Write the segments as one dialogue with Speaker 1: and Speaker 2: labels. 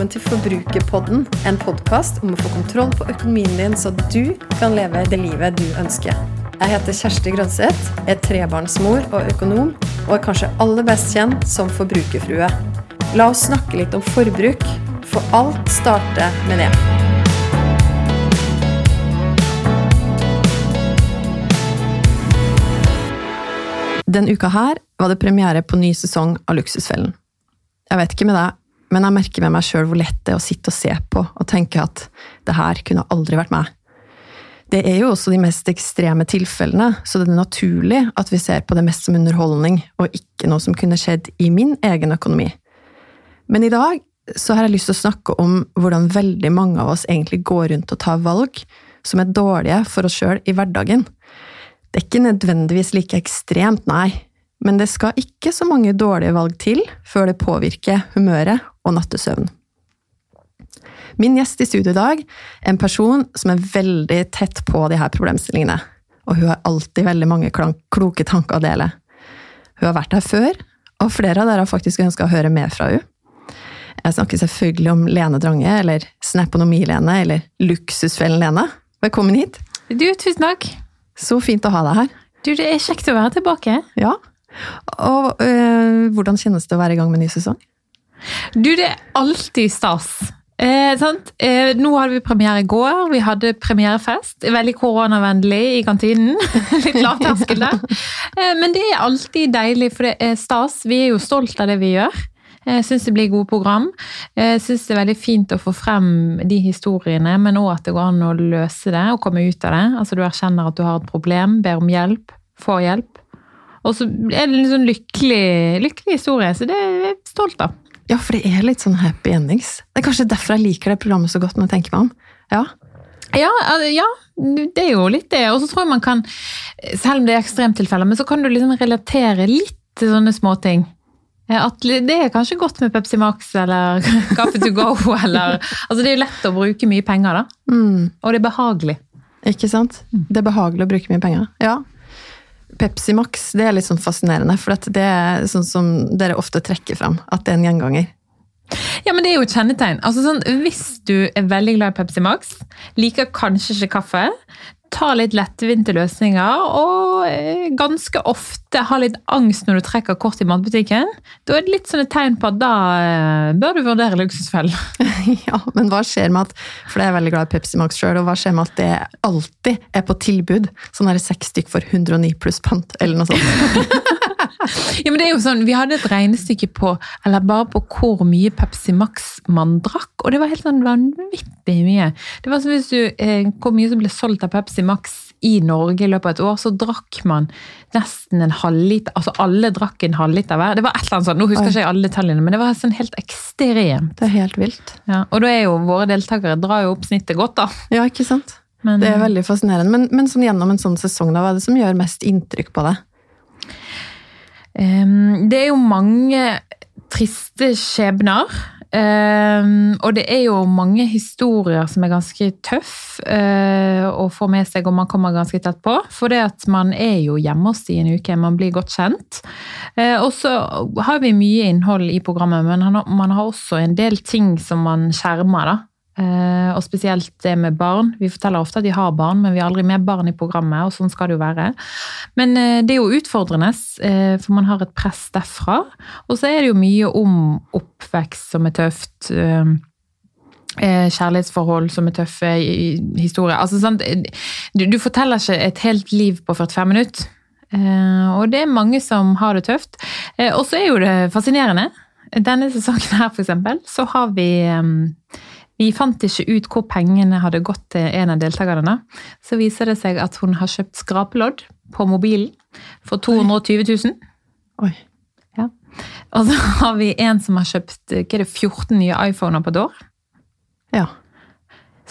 Speaker 1: velkommen til Forbrukerpodden, en podkast om å få kontroll på økonomien din, så du kan leve det livet du ønsker. Jeg heter Kjersti Grønseth, er trebarnsmor og økonom, og er kanskje aller best kjent som forbrukerfrue. La oss snakke litt om forbruk, for alt starter med det. Den uka her var det premiere på ny sesong av Luksusfellen. Jeg vet ikke med deg, men jeg merker med meg sjøl hvor lett det er å sitte og se på og tenke at det her kunne aldri vært meg. Det er jo også de mest ekstreme tilfellene, så det er naturlig at vi ser på det mest som underholdning, og ikke noe som kunne skjedd i min egen økonomi. Men i dag så har jeg lyst til å snakke om hvordan veldig mange av oss egentlig går rundt og tar valg som er dårlige for oss sjøl i hverdagen. Det er ikke nødvendigvis like ekstremt, nei, men det skal ikke så mange dårlige valg til før det påvirker humøret og nattesøvn. Min gjest i studio i dag er en person som er veldig tett på de her problemstillingene, og hun har alltid veldig mange kloke tanker å dele. Hun har vært her før, og flere av dere har faktisk ønska å høre mer fra henne. Jeg snakker selvfølgelig om Lene Drange, eller Snaponomi-Lene, eller Luksusfellen-Lene. Velkommen hit.
Speaker 2: Du, tusen takk.
Speaker 1: Så fint å ha deg her.
Speaker 2: Du, det er kjekt å være tilbake.
Speaker 1: Ja, og øh, hvordan kjennes det å være i gang med ny sesong?
Speaker 2: Du, det er alltid stas. Eh, eh, nå hadde vi premiere i går. Vi hadde premierefest. Veldig koronavennlig i kantinen. Litt lavterskel der. Eh, men det er alltid deilig, for det er stas. Vi er jo stolt av det vi gjør. Jeg syns det blir gode program. Jeg syns det er veldig fint å få frem de historiene, men òg at det går an å løse det og komme ut av det. Altså Du erkjenner at du har et problem, ber om hjelp, får hjelp. Og så er det en sånn lykkelig, lykkelig historie, så det er jeg stolt av.
Speaker 1: Ja, for det er litt sånn happy endings. Det er kanskje derfor jeg liker det programmet så godt når jeg tenker meg om. Ja.
Speaker 2: Ja, ja, det er jo litt det. Og så tror jeg man kan, selv om det er ekstremtilfeller, men så kan du liksom relatere litt til sånne småting. At det er kanskje godt med Pepsi Max eller Kaffe to go eller Altså det er jo lett å bruke mye penger, da. Mm. Og det er behagelig.
Speaker 1: Ikke sant? Mm. Det er behagelig å bruke mye penger. Ja. Pepsi Max det er litt sånn fascinerende, for det er sånn som dere ofte trekker fram, at det er en gjenganger.
Speaker 2: Ja, men det er jo et kjennetegn. Altså sånn, Hvis du er veldig glad i Pepsi Max, liker kanskje ikke kaffe, ta litt lettvinte løsninger og eh, ganske ofte ha litt angst når du trekker kort i matbutikken, da er det litt sånn et tegn på at da eh, bør du vurdere luksusfellen.
Speaker 1: ja, men hva skjer med at For jeg er veldig glad i Pepsi Max sjøl, og hva skjer med at det alltid er på tilbud? Sånn er det seks stykk for 109 pluss pant, eller noe sånt.
Speaker 2: ja, men det er jo sånn, Vi hadde et regnestykke på eller bare på hvor mye Pepsi Max man drakk, og det var helt sånn vanvittig mye. Det var som hvis du, eh, Hvor mye som ble solgt av Pepsi Max i Norge i løpet av et år, så drakk man nesten en halvliter Altså alle drakk en halvliter hver. Det var et eller annet sånn, Nå husker ikke jeg alle detaljene, men det var sånn helt ekstremt.
Speaker 1: Det er helt vilt.
Speaker 2: Ja, og da er jo våre deltakere drar jo opp snittet godt, da.
Speaker 1: Ja, ikke sant. Men, det er veldig fascinerende. Men, men sånn gjennom en sånn sesong, da, hva er det som gjør mest inntrykk på deg?
Speaker 2: Det er jo mange triste skjebner. og det er jo mange historier som er ganske tøff uh, å få med seg, og man kommer ganske tett på. For det at man er jo hjemme hos i en uke, man blir godt kjent. Uh, og så har vi mye innhold i programmet, men man har også en del ting som man skjermer. da. Eh, og spesielt det med barn. Vi forteller ofte at de har barn, men vi har aldri med barn i programmet, og sånn skal det jo være. Men eh, det er jo utfordrende, eh, for man har et press derfra. Og så er det jo mye om oppvekst som er tøft. Kjærlighetsforhold som er tøffe, historier altså, sant? Du, du forteller ikke et helt liv på 45 minutter. Og det er mange som har det tøft. Og så er jo det fascinerende. Denne sesongen her, for eksempel, så har vi vi fant ikke ut hvor pengene hadde gått til en av deltakerne. Så viser det seg at hun har kjøpt skrapelodd på mobilen for 220 000.
Speaker 1: Oi.
Speaker 2: Ja. Og så har vi en som har kjøpt er det, 14 nye iPhoner på et år.
Speaker 1: Ja.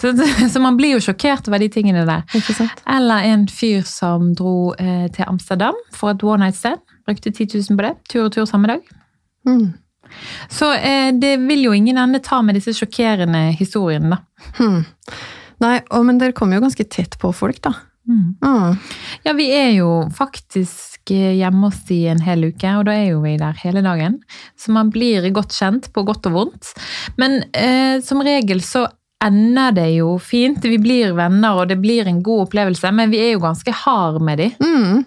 Speaker 2: Så, så, man blir jo sjokkert over de tingene der.
Speaker 1: Ikke sant?
Speaker 2: Eller en fyr som dro eh, til Amsterdam for et one night stand. Brukte 10 000 på det. Tur og tur samme dag. Mm. Så eh, det vil jo ingen ende ta med disse sjokkerende historiene, da.
Speaker 1: Hmm. Nei, og, men dere kommer jo ganske tett på folk, da.
Speaker 2: Mm.
Speaker 1: Mm.
Speaker 2: Ja, vi er jo faktisk eh, hjemme hos de en hel uke, og da er jo vi der hele dagen. Så man blir godt kjent på godt og vondt. Men eh, som regel så ender det jo fint. Vi blir venner, og det blir en god opplevelse, men vi er jo ganske hard med de.
Speaker 1: Mm.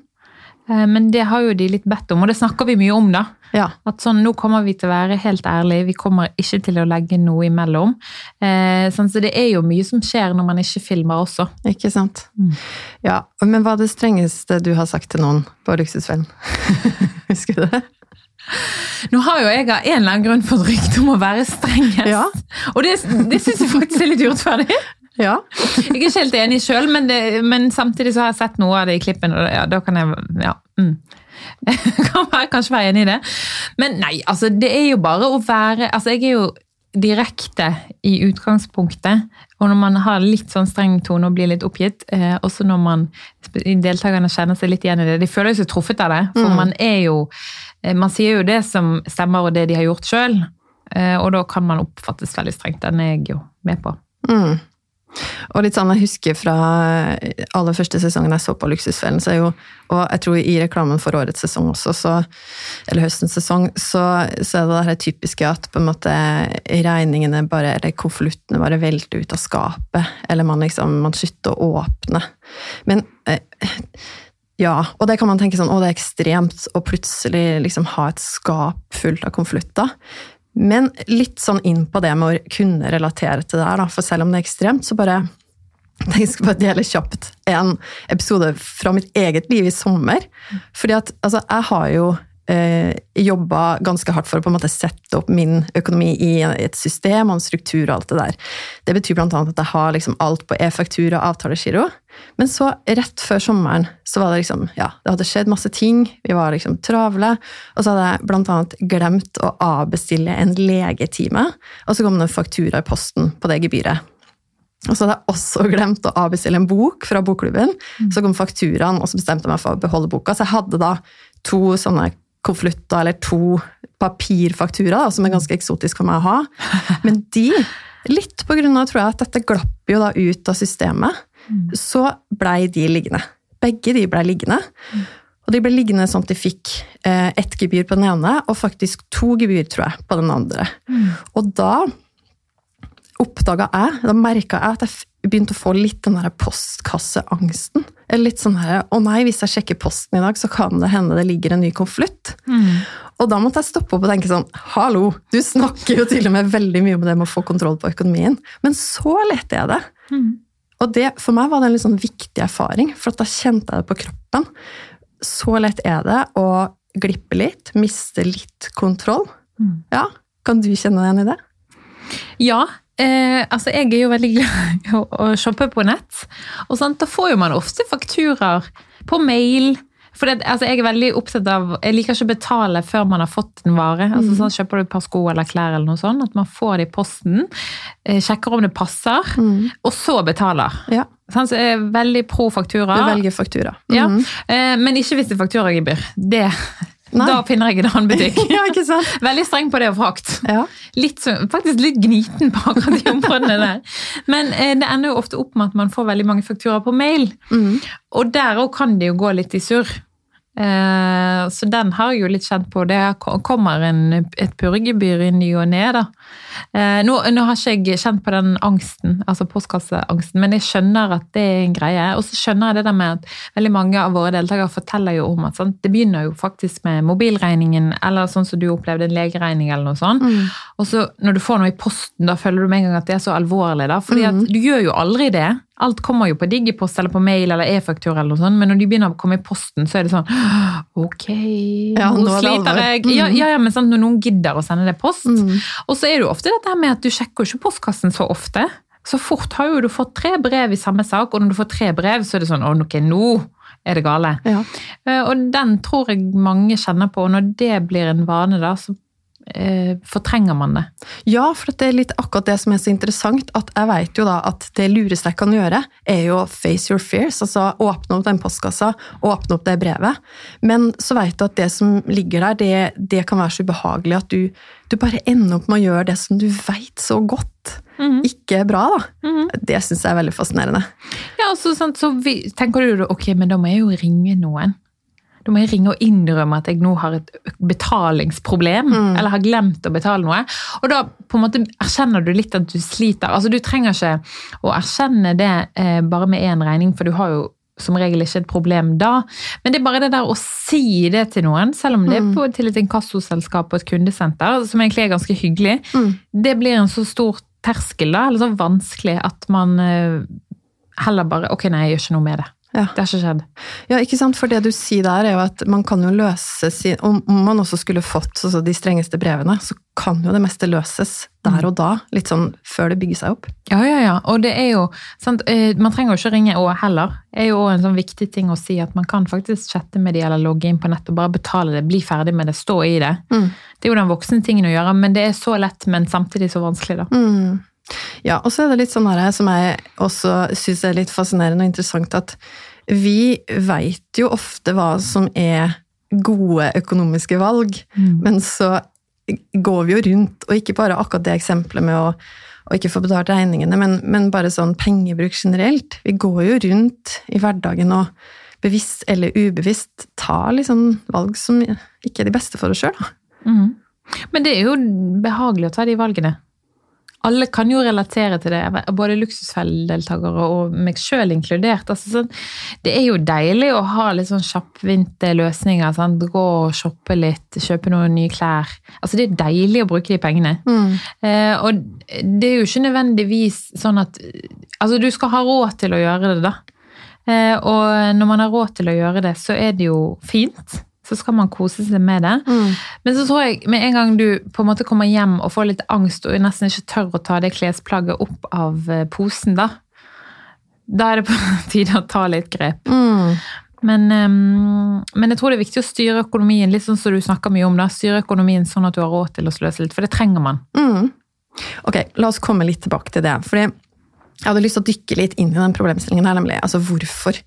Speaker 2: Eh, men det har jo de litt bedt om, og det snakker vi mye om, da.
Speaker 1: Ja.
Speaker 2: At sånn, nå kommer vi til å være helt ærlige, vi kommer ikke til å legge noe imellom. Eh, sånn, så det er jo mye som skjer når man ikke filmer også.
Speaker 1: Ikke sant.
Speaker 2: Mm.
Speaker 1: Ja, Men hva er det strengeste du har sagt til noen på Luksusfellen? Husker du det?
Speaker 2: Nå har jo jeg av en eller annen grunn fått rykte om å være strengest.
Speaker 1: Ja.
Speaker 2: Og det, det syns jeg faktisk er litt urettferdig.
Speaker 1: Ja.
Speaker 2: Jeg er ikke helt enig sjøl, men, men samtidig så har jeg sett noe av det i klippen, og ja, da kan jeg ja, mm. kan være, kanskje være enig i det. Men nei, altså det er jo bare å være Altså jeg er jo direkte i utgangspunktet, og når man har litt sånn streng tone og blir litt oppgitt, eh, også når man deltakerne kjenner seg litt igjen i det, de føler seg truffet av det, for
Speaker 1: Mm.
Speaker 2: man er jo eh, Man sier jo det som stemmer, og det de har gjort sjøl, eh, og da kan man oppfattes veldig strengt. Den er jeg jo med på.
Speaker 1: Mm. Og litt sånn, Jeg husker fra aller første sesongen jeg så på Luksusfellen, så er jo, og jeg tror i reklamen for årets sesong også, så, eller høstens sesong, så, så er det det her typiske at på en måte regningene bare, eller konvoluttene bare velter ut av skapet, eller man liksom, man slutter å åpne. Men eh, ja, og det kan man tenke sånn, å det er ekstremt å plutselig liksom ha et skap fullt av konvolutter. Men litt sånn inn på det med å kunne relatere til det her. For selv om det er ekstremt, så bare Jeg skal bare dele kjapt en episode fra mitt eget liv i sommer. Fordi at altså, jeg har jo eh, jobba ganske hardt for å på en måte sette opp min økonomi i et system og en struktur og alt det der. Det betyr annet at jeg har liksom alt på e-faktura og avtalegiro. Men så, rett før sommeren, så var det liksom Ja, det hadde skjedd masse ting. Vi var liksom travle. Og så hadde jeg annet glemt å avbestille en legetime. Og så kom det en faktura i posten på det gebyret. Og så hadde jeg også glemt å avbestille en bok fra bokklubben. Så kom fakturaen, og så bestemte jeg meg for å beholde boka. Så jeg hadde da to sånne konvolutter, eller to papirfakturaer, som er ganske eksotisk for meg å ha. Men de, litt på grunn av tror jeg, at dette glapp jo da ut av systemet, så blei de liggende. Begge de blei liggende. Og de ble liggende sånn at de fikk eh, ett gebyr på den ene, og faktisk to gebyr, tror jeg, på den andre. Og da oppdaga jeg, da merka jeg at jeg begynte å få litt den der postkasseangsten. Eller litt sånn her Å nei, hvis jeg sjekker posten i dag, så kan det hende det ligger en ny konvolutt. Og da måtte jeg stoppe opp og tenke sånn Hallo, du snakker jo til og med veldig mye om det med å få kontroll på økonomien. Men så lette jeg det. Og det, for meg var det en litt sånn viktig erfaring, for at da kjente jeg det på kroppen. Så lett er det å glippe litt, miste litt kontroll. Ja, Kan du kjenne deg igjen i det?
Speaker 2: Ja, eh, altså jeg er jo veldig glad i å, å shoppe på nett. Og sant, da får jo man ofte fakturaer på mail. For det, altså jeg er veldig opptatt av, jeg liker ikke å betale før man har fått en vare. Altså sånn, Kjøper du et par sko eller klær, eller noe sånt, at man får det i posten, eh, sjekker om det passer, og så betaler.
Speaker 1: Ja.
Speaker 2: Sånn, så jeg er veldig pro faktura.
Speaker 1: Du velger faktura.
Speaker 2: Ja,
Speaker 1: Mhm.
Speaker 2: eh, men ikke hvis det er fakturagebyr. Det,
Speaker 1: Nei.
Speaker 2: da finner jeg en annen butikk.
Speaker 1: ja, ikke sant?
Speaker 2: Veldig streng på det å frakt.
Speaker 1: Ja.
Speaker 2: Litt, faktisk litt gniten på akkurat de områdene der. Men eh, det ender jo ofte opp med at man får veldig mange fakturaer på mail.
Speaker 1: Mm.
Speaker 2: Og der òg kan det jo gå litt i surr. Eh, så den har jeg jo litt kjent på. Det kommer en, et purregebyr i ny og ne, da. Eh, nå, nå har ikke jeg kjent på den angsten, altså postkasseangsten, men jeg skjønner at det er en greie. Og så skjønner jeg det der med at veldig mange av våre deltakere forteller jo om at sant, det begynner jo faktisk med mobilregningen, eller sånn som du opplevde en legeregning eller noe sånt. Og så når du får noe i posten, da føler du med en gang at det er så alvorlig. da, fordi at du gjør jo aldri det. Alt kommer jo på digipost eller på mail eller e-faktura, eller noe sånt, men når de begynner å komme i posten, så er det sånn Ok,
Speaker 1: Ja,
Speaker 2: nå
Speaker 1: nå er
Speaker 2: sliter jeg. Ja, ja, ja, men sant, når noen gidder å sende det post.
Speaker 1: Mm.
Speaker 2: Og så er det jo ofte dette med at du sjekker ikke postkassen så ofte. Så fort har jo du fått tre brev i samme sak, og når du får tre brev, så er det sånn ok, nå er det gale.
Speaker 1: Ja.
Speaker 2: Eh, Og den tror jeg mange kjenner på, og når det blir en vane, da, så eh, fortrenger man det.
Speaker 1: Ja, for det er litt akkurat det som er så interessant, at jeg vet jo da at det lureste jeg kan gjøre, er jo face your fears, altså åpne opp den postkassa, åpne opp det brevet. Men så vet du at det som ligger der, det, det kan være så ubehagelig at du, du bare ender opp med å gjøre det som du vet så godt
Speaker 2: Mhm.
Speaker 1: ikke er bra, da.
Speaker 2: Mhm.
Speaker 1: Det syns jeg er veldig fascinerende.
Speaker 2: Ja, altså, så, sant, så vi, tenker du ok, men da må jeg jo ringe noen. Da må jeg ringe og innrømme at jeg nå har et betalingsproblem,
Speaker 1: Mm.
Speaker 2: eller har glemt å betale noe. Og da på en måte erkjenner du litt at du sliter. Altså Du trenger ikke å erkjenne det eh, bare med én regning, for du har jo som regel ikke et problem da. Men det er bare det der å si det til noen, selv om det er
Speaker 1: Mm.
Speaker 2: på, til et inkassoselskap og et kundesenter, som egentlig er ganske hyggelig,
Speaker 1: Mm.
Speaker 2: det blir en så stor terskel, da, eller så vanskelig, at man eh, heller bare Ok, nei, jeg gjør ikke noe med det.
Speaker 1: Ja.
Speaker 2: Det har ikke skjedd.
Speaker 1: Ja, ikke sant? For det du sier der, er jo at man kan jo løse sin Om man også skulle fått altså, de strengeste brevene, så kan jo det meste løses der og da. Litt sånn før det bygger seg opp.
Speaker 2: Ja, ja, ja. Og det er jo sant, eh, Man trenger jo ikke ringe òg heller. Det er jo en sånn viktig ting å si at man kan faktisk chatte med de eller logge inn på nett og bare betale det, bli ferdig med det, stå i det.
Speaker 1: Mm.
Speaker 2: Det er jo den voksne tingen å gjøre, men det er så lett, men samtidig så vanskelig, da.
Speaker 1: Mm. Ja, og så er det litt sånn her, som jeg også syns er litt fascinerende og interessant, at vi veit jo ofte hva som er gode økonomiske valg,
Speaker 2: Mm.
Speaker 1: men så går vi jo rundt, og ikke bare akkurat det eksempelet med å, å ikke få betalt regningene, men, men bare sånn pengebruk generelt. Vi går jo rundt i hverdagen og bevisst eller ubevisst tar liksom valg som ikke er de beste for oss sjøl.
Speaker 2: Mhm. Men det er jo behagelig å ta de valgene. Alle kan jo relatere til det, både Luksusfellen-deltakere og meg sjøl inkludert. Altså, sånn, det er jo deilig å ha litt sånn kjappvinte løsninger. Sant? Gå og shoppe litt, kjøpe noen nye klær. Altså, det er deilig å bruke de pengene. Eh, og det er jo ikke nødvendigvis sånn at Altså, du skal ha råd til å gjøre det, da. Eh, og når man har råd til å gjøre det, så er det jo fint. Så skal man kose seg med det. Men så tror jeg med en gang du på en måte kommer hjem og får litt angst og nesten ikke tør å ta det klesplagget opp av eh, posen, da. Da er det på tide å ta litt grep.
Speaker 1: Mm.
Speaker 2: Men, ehm, men jeg tror det er viktig å styre økonomien litt sånn som du snakker mye om. da, Styre økonomien sånn at du har råd til å sløse litt, for det trenger man.
Speaker 1: Mm. Ok, la oss komme litt tilbake til det. Fordi jeg hadde lyst til å dykke litt inn i den problemstillingen her, nemlig altså hvorfor.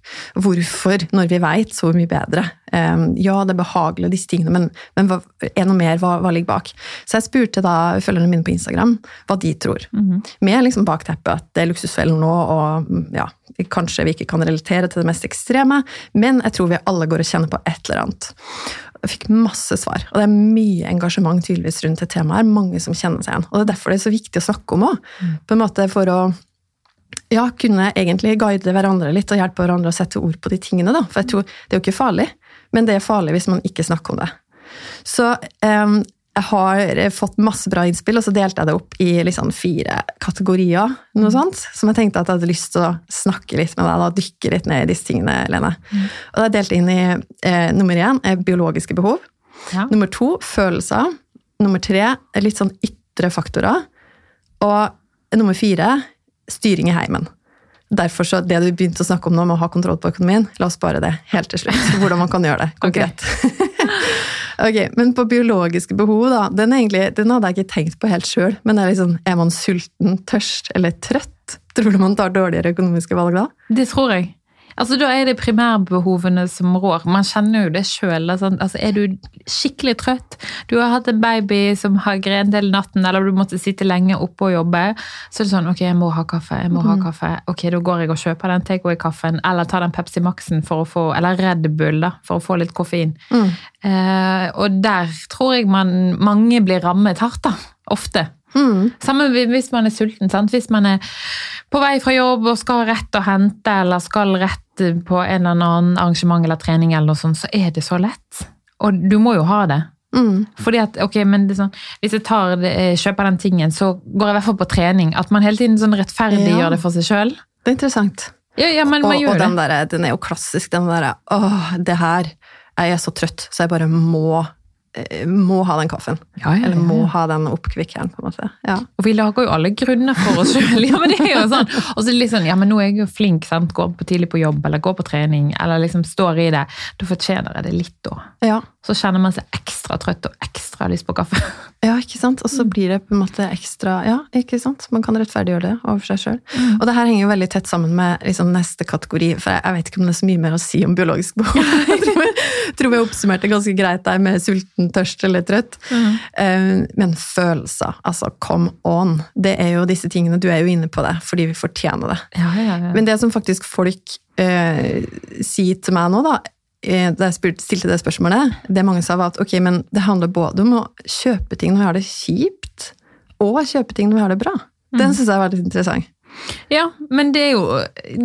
Speaker 1: Hvorfor, når vi veit så mye bedre. Um, ja, det er behagelig og disse tingene, men, men hva, er noe mer? Hva, hva ligger bak? Så jeg spurte da følgerne mine på Instagram hva de tror. Med liksom bakteppet at det er luksusfellen nå, og ja, kanskje vi ikke kan relatere til det mest ekstreme, men jeg tror vi alle går og kjenner på et eller annet. Jeg fikk masse svar, og det er mye engasjement tydeligvis rundt det temaet. her, Mange som kjenner seg igjen. Og det er derfor det er så viktig å snakke om òg. Måte for å ja, kunne egentlig guide hverandre litt og hjelpe hverandre å sette ord på de tingene. Da. For jeg tror det er jo ikke farlig, men det er farlig hvis man ikke snakker om det. Så um, jeg har fått masse bra innspill, og så delte jeg det opp i liksom fire kategorier. noe sånt, Som jeg tenkte at jeg hadde lyst til å snakke litt med deg da, dykke litt ned i disse tingene, Lene. Og det er delt inn i eh, nummer én er biologiske behov.
Speaker 2: Ja.
Speaker 1: Nummer to følelser. Nummer tre litt sånn ytre faktorer. Og nummer fire styring i heimen. Derfor så det du begynte å snakke om nå, med å ha kontroll på økonomien, la oss spare det helt til slutt. Hvordan man kan gjøre det konkret. ok, Men på biologiske behov, da, den, egentlig, den hadde jeg ikke tenkt på helt sjøl. Men er, liksom, er man sulten, tørst eller trøtt? Tror du man tar dårligere økonomiske valg da?
Speaker 2: Det tror jeg. Altså, Da er det primærbehovene som rår. Man kjenner jo det sjøl. Altså, er du skikkelig trøtt, du har hatt en baby som har grent hele natten, eller du måtte sitte lenge oppe og jobbe, så er det sånn ok, jeg må ha kaffe. jeg må ha kaffe. Ok, Da går jeg og kjøper den takeaway-kaffen, eller tar den Pepsi Max-en for å få, eller Red Bull da, for å få litt koffein. Eh, og der tror jeg man, mange blir rammet hardt, da. Ofte. Samme hvis man er sulten. Sant? Hvis man er på vei fra jobb og skal rett og hente, eller skal rett på en eller annen arrangement eller trening, eller sånt, så er det så lett. Og du må jo ha det.
Speaker 1: Mm.
Speaker 2: Fordi at, ok, men sånn, Hvis jeg tar kjøper den tingen, så går jeg i hvert fall på trening. At man hele tiden sånn rettferdiggjør
Speaker 1: Ja.
Speaker 2: det for seg sjøl.
Speaker 1: Det er interessant.
Speaker 2: Ja, ja, men
Speaker 1: Og,
Speaker 2: man
Speaker 1: og den, der, den er jo klassisk, den derre Åh, det her Jeg er så trøtt, så jeg bare må eh, må ha den kaffen.
Speaker 2: Ja, ja,
Speaker 1: Eller må ha den oppkvikkeren, på en måte. Ja.
Speaker 2: Og vi lager jo alle grunner for oss sjøl. Ja, men det er jo sånn. Og så litt sånn, ja, men nå er jeg jo flink, sant? går på tidlig på jobb, eller går på trening, eller liksom står i det. Da fortjener jeg det litt, da.
Speaker 1: ja.
Speaker 2: Så kjenner man seg ekstra trøtt og ekstra lyst på kaffe.
Speaker 1: Ja, ikke sant? Og så
Speaker 2: Mm.
Speaker 1: blir det på en måte ekstra Ja, ikke sant? Man kan rettferdiggjøre det overfor seg sjøl.
Speaker 2: Mm.
Speaker 1: Og det her henger jo veldig tett sammen med liksom neste kategori, for jeg, jeg vet ikke om det er så mye mer å si om biologisk behov. Jeg tror jeg, tror jeg oppsummerte ganske greit der med sulten, tørst eller trøtt.
Speaker 2: Mm.
Speaker 1: Eh, Men følelser, altså come on. Det er jo disse tingene, du er jo inne på det, fordi vi fortjener det.
Speaker 2: Ja, ja, ja.
Speaker 1: Men det som faktisk folk eh, sier til meg nå, da, da jeg stilte det spørsmålet, det mange sa var at ok, men det handler både om å kjøpe ting når vi har det kjipt, og kjøpe ting når vi har det bra. Den syns jeg var litt interessant.
Speaker 2: Ja, men det er jo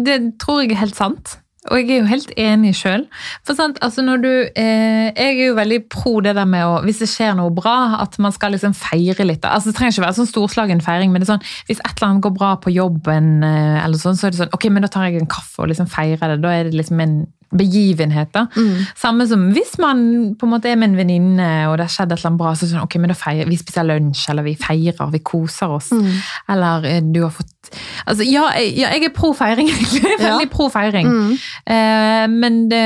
Speaker 2: Det tror jeg er helt sant. Og jeg er jo helt enig sjøl. For sant, altså når du eh, Jeg er jo veldig pro det der med å Hvis det skjer noe bra, at man skal liksom feire litt. Altså Det trenger ikke være sånn storslagen feiring, men det er sånn, hvis et eller annet går bra på jobben, eh, eller sånn, så er det sånn Ok, men da tar jeg en kaffe og liksom feirer det. Da er det liksom en begivenhet. da. Samme som hvis man på en måte er med en venninne, og det har skjedd et eller annet bra, så sånn, ok, men da feirer vi spiser lunsj, eller vi feirer, vi koser oss. Eller eh, du har fått Altså, ja, ja, jeg er pro feiring, egentlig. Veldig pro feiring. Eh, men det,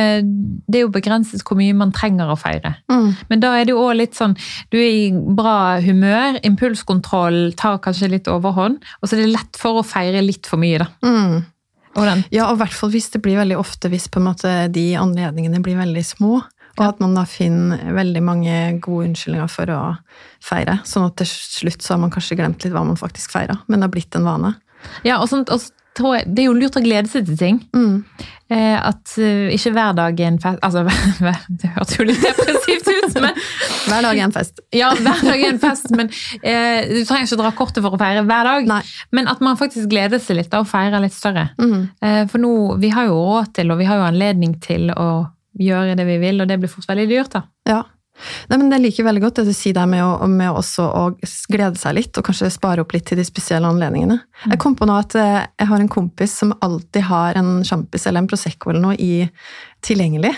Speaker 2: det er jo begrenset hvor mye man trenger å feire.
Speaker 1: Mm.
Speaker 2: Men da er det jo også litt sånn Du er i bra humør, impulskontroll tar kanskje litt overhånd, og så er det lett for å feire litt for mye, da. Og den.
Speaker 1: Ja, og i hvert fall hvis det blir veldig ofte hvis på en måte de anledningene blir veldig små, og at man da finner veldig mange gode unnskyldninger for å feire. Sånn at til slutt så har man kanskje glemt litt hva man faktisk feira, men det har blitt en vane.
Speaker 2: Ja, og sånt, og jeg, Det er jo lurt å glede seg til ting.
Speaker 1: Mm.
Speaker 2: Eh, at uh, ikke hver dag er en fest Altså, det hørtes jo litt depressivt ut, men
Speaker 1: Hver dag er en fest.
Speaker 2: Ja, hver dag er en fest, men eh, du trenger ikke å dra kortet for å feire hver dag.
Speaker 1: Nei.
Speaker 2: Men at man faktisk gleder seg litt da, og feirer litt større.
Speaker 1: Mm.
Speaker 2: Eh, for nå, vi har jo råd til, og vi har jo anledning til å gjøre det vi vil, og det blir fort veldig dyrt, da.
Speaker 1: Ja. Nei, men Jeg liker veldig godt det du sier der med, å, med også å glede seg litt, og kanskje spare opp litt til de spesielle anledningene. Jeg kom på nå at eh, jeg har en kompis som alltid har en sjampis eller en Prosecco eller noe i tilgjengelig.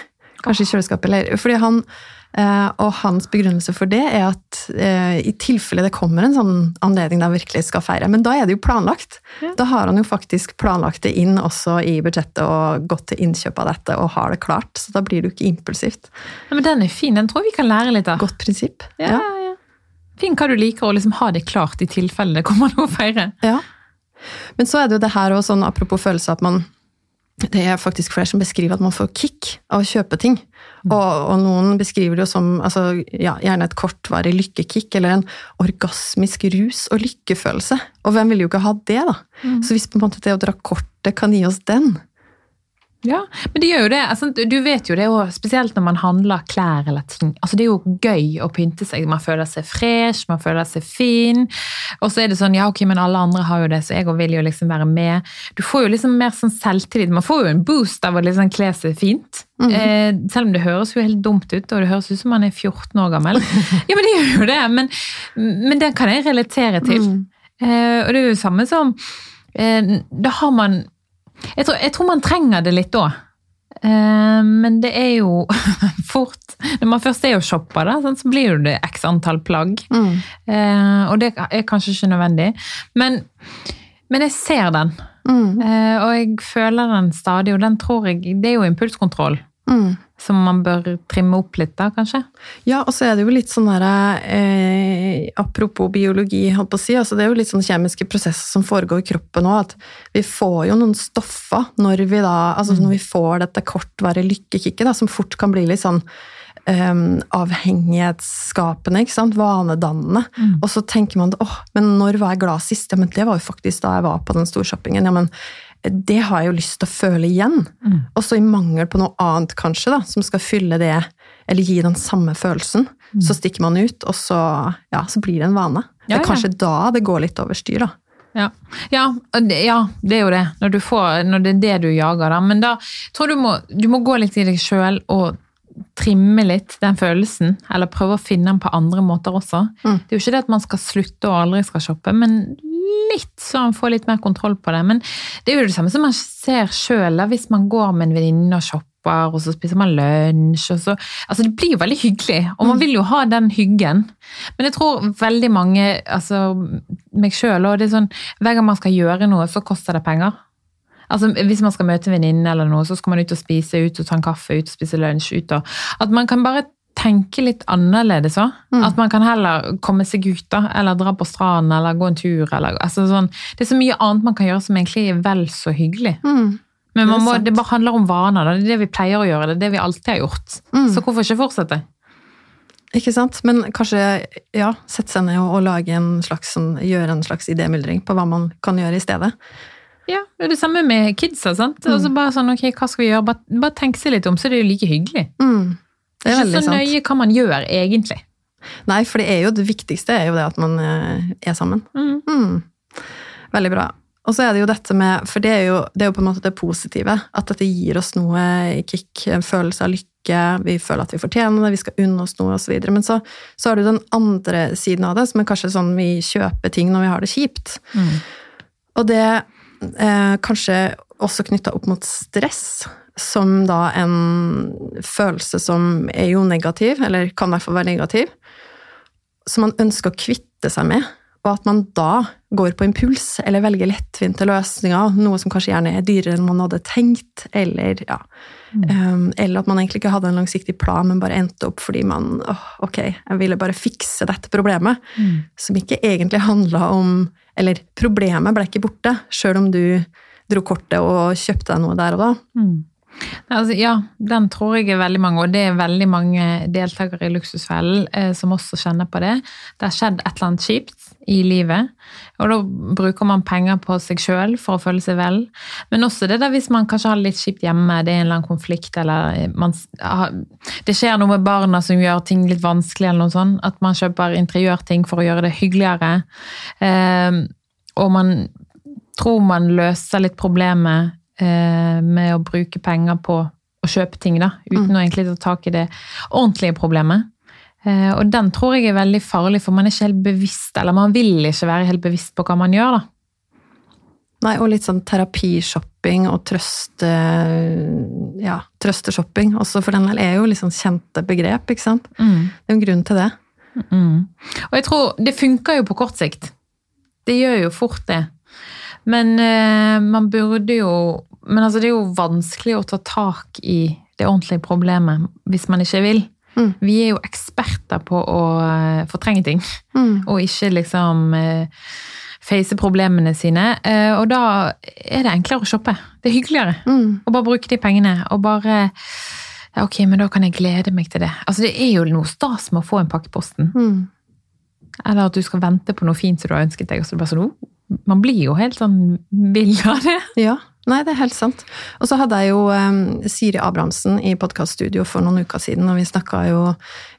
Speaker 1: Kanskje i kjøleskapet. Eller, fordi han, og hans begrunnelse for det er at eh, i tilfelle det kommer en sånn anledning der han virkelig skal feire, men da er det jo planlagt.
Speaker 2: Ja.
Speaker 1: Da har han jo faktisk planlagt det inn også i budsjettet og gått til innkjøp av dette og har det klart. Så da blir det jo ikke impulsivt.
Speaker 2: Ja, men den er fin, den tror jeg vi kan lære litt av.
Speaker 1: Godt prinsipp.
Speaker 2: Ja, ja, ja. Finn hva du liker, og liksom ha det klart i tilfelle det kommer noe å feire.
Speaker 1: Ja. Men så er det jo det her også, sånn apropos følelse, at man det er faktisk flere som beskriver at man får kick av å kjøpe ting. Og, og noen beskriver det jo som altså, ja, gjerne et kortvarig lykkekick, eller en orgasmisk rus og lykkefølelse. Og hvem vil jo ikke ha det, da? Så hvis på en måte det å dra kortet kan gi oss den
Speaker 2: Ja, men det gjør jo det. Altså, du vet jo det, òg, spesielt når man handler klær eller ting. Altså, det er jo gøy å pynte seg. Man føler seg fresh, man føler seg fin. Og så er det sånn, ja ok, men alle andre har jo det, så jeg vil jo liksom være med. Du får jo liksom mer sånn selvtillit. Man får jo en boost av å liksom kle seg fint. eh, selv om det høres jo helt dumt ut, og det høres ut som man er 14 år gammel. ja, men det gjør jo det. Men, men den kan jeg relatere til. Eh, og det er jo det samme som eh, Da har man jeg tror, jeg tror man trenger det litt da. Eh, men det er jo fort Når man først er og shopper, da, sånn, så blir det x antall plagg. Eh, og det er kanskje ikke nødvendig. Men, men jeg ser den.
Speaker 1: Mm.
Speaker 2: Eh, og jeg føler den stadig, og den tror jeg Det er jo impulskontroll.
Speaker 1: Mm.
Speaker 2: Som man bør trimme opp litt da, kanskje.
Speaker 1: Ja, og så er det jo litt sånn derre eh, Apropos biologi, holdt på å si. Altså det er jo litt sånn kjemiske prosesser som foregår i kroppen òg. At vi får jo noen stoffer når vi da Altså når vi får dette kortvarige lykkekicket, da, som fort kan bli litt sånn um, avhengighetsskapende, ikke sant? vanedannende. Og så tenker man åh, men når var jeg glad sist? Ja, men det var jo faktisk da jeg var på den storshoppingen. Ja, men det har jeg jo lyst til å føle igjen.
Speaker 2: Mm.
Speaker 1: Og så i mangel på noe annet, kanskje, da, som skal fylle det, eller gi den samme følelsen, så stikker man ut, og så, ja, så blir det en vane.
Speaker 2: Mm. Ja,
Speaker 1: det er kanskje da det går litt over styr, da.
Speaker 2: Ja. Ja, ja, det er jo det. Når, du får, når det er det du jager. Da. Men da tror jeg du må, du må gå litt i deg sjøl og trimme litt den følelsen. Eller prøve å finne den på andre måter også.
Speaker 1: Mm.
Speaker 2: Det er jo ikke det at man skal slutte og aldri skal shoppe, men litt sånn få litt mer kontroll på det. Men det er jo det samme som man ser sjøl hvis man går med en venninne og shopper. Og så spiser man lunsj. og så, altså Det blir jo veldig hyggelig, og man vil jo ha den hyggen. Men jeg tror veldig mange, altså meg sjøl, og det er sånn hver gang man skal gjøre noe, så koster det penger. Altså Hvis man skal møte en venninne, eller noe, så skal man ut og spise, ut og ta en kaffe, ut og spise lunsj. ut og, At man kan bare tenke litt annerledes òg.
Speaker 1: Mm.
Speaker 2: At man kan heller komme seg ut, da, eller dra på stranden, eller gå en tur. Eller, altså sånn. Det er så mye annet man kan gjøre som egentlig er vel så hyggelig.
Speaker 1: Mm.
Speaker 2: Men
Speaker 1: Det
Speaker 2: man må, det bare handler om vaner. Da. Det er det vi pleier å gjøre, det er det vi alltid har gjort.
Speaker 1: Mm.
Speaker 2: Så hvorfor ikke fortsette?
Speaker 1: Ikke sant? Men kanskje ja, sette seg ned og, lage en slags, sånn, gjøre en slags idémyldring på hva man kan gjøre i stedet.
Speaker 2: Ja, det er det samme med kidsa. sant?
Speaker 1: Mm.
Speaker 2: Og så bare sånn, ok, hva skal vi gjøre? Bare, bare tenke seg litt om, så det er jo like hyggelig.
Speaker 1: Mm. Det er
Speaker 2: ikke så
Speaker 1: sant.
Speaker 2: nøye hva man gjør, egentlig.
Speaker 1: Nei, for det er jo det viktigste er jo det at man eh, er sammen.
Speaker 2: Mm.
Speaker 1: Mm. Veldig bra. Og så er det jo dette med For det er jo, det er jo på en måte det positive. At dette gir oss noe kick, en følelse av lykke, vi føler at vi fortjener det, vi skal unne oss noe osv. Men så, så har du den andre siden av det, som er kanskje sånn vi kjøper ting når vi har det kjipt.
Speaker 2: Mm.
Speaker 1: Og det eh, kanskje også knytta opp mot stress, som da en følelse som er jo negativ, eller kan i hvert fall være negativ, som man ønsker å kvitte seg med, og at man da går på impuls, eller velger lettvinte løsninger, noe som kanskje gjerne er dyrere enn man hadde tenkt, eller ja um, Eller at man egentlig ikke hadde en langsiktig plan, men bare endte opp fordi man åh, ok, jeg ville bare fikse dette problemet,
Speaker 2: Mm.
Speaker 1: som ikke egentlig handla om Eller problemet ble ikke borte, sjøl om du dro kortet og kjøpte deg noe der og da.
Speaker 2: Mm. Altså, ja, den tror jeg er veldig mange, og det er veldig mange deltakere i Luksusfellen eh, som også kjenner på det. Det har skjedd et eller annet kjipt i livet, og da bruker man penger på seg sjøl for å føle seg vel. Men også det der hvis man kanskje har det litt kjipt hjemme, det er en eller annen konflikt, eller eh, man, har- det skjer noe med barna som gjør ting litt vanskelig, eller noe sånt, at man kjøper interiørting for å gjøre det hyggeligere. Eh, og man tror man løser litt problemet med å bruke penger på å kjøpe ting, da, uten å egentlig ta tak i det ordentlige problemet. Eh, og den tror jeg er veldig farlig, for man er ikke helt bevisst, eller man vil ikke være helt bevisst på hva man gjør, da.
Speaker 1: Nei, og litt sånn terapishopping og trøste... Ja, trøsteshopping også, for den del er jo litt sånn kjente begrep, ikke sant? Det er jo en grunn til det.
Speaker 2: Mm. Og jeg tror det funker jo på kort sikt. Det gjør jo fort det. Men eh, man burde jo Men altså, det er jo vanskelig å ta tak i det ordentlige problemet hvis man ikke vil.
Speaker 1: Mm.
Speaker 2: Vi er jo eksperter på å eh, fortrenge ting,
Speaker 1: Mm.
Speaker 2: og ikke liksom eh, face problemene sine. Eh, og da er det enklere å shoppe. Det er hyggeligere.
Speaker 1: Mm.
Speaker 2: å bare bruke de pengene, og bare Ok, men da kan jeg glede meg til det. Altså, det er jo noe stas med å få en pakke i posten.
Speaker 1: Mm.
Speaker 2: Eller at du skal vente på noe fint som du har ønsket deg. og så er det bare sånn, oh, Man blir jo helt sånn vill av det.
Speaker 1: Ja, nei, det er helt sant. Og så hadde jeg jo um, Siri Abrahamsen i podkaststudio for noen uker siden, og vi snakka jo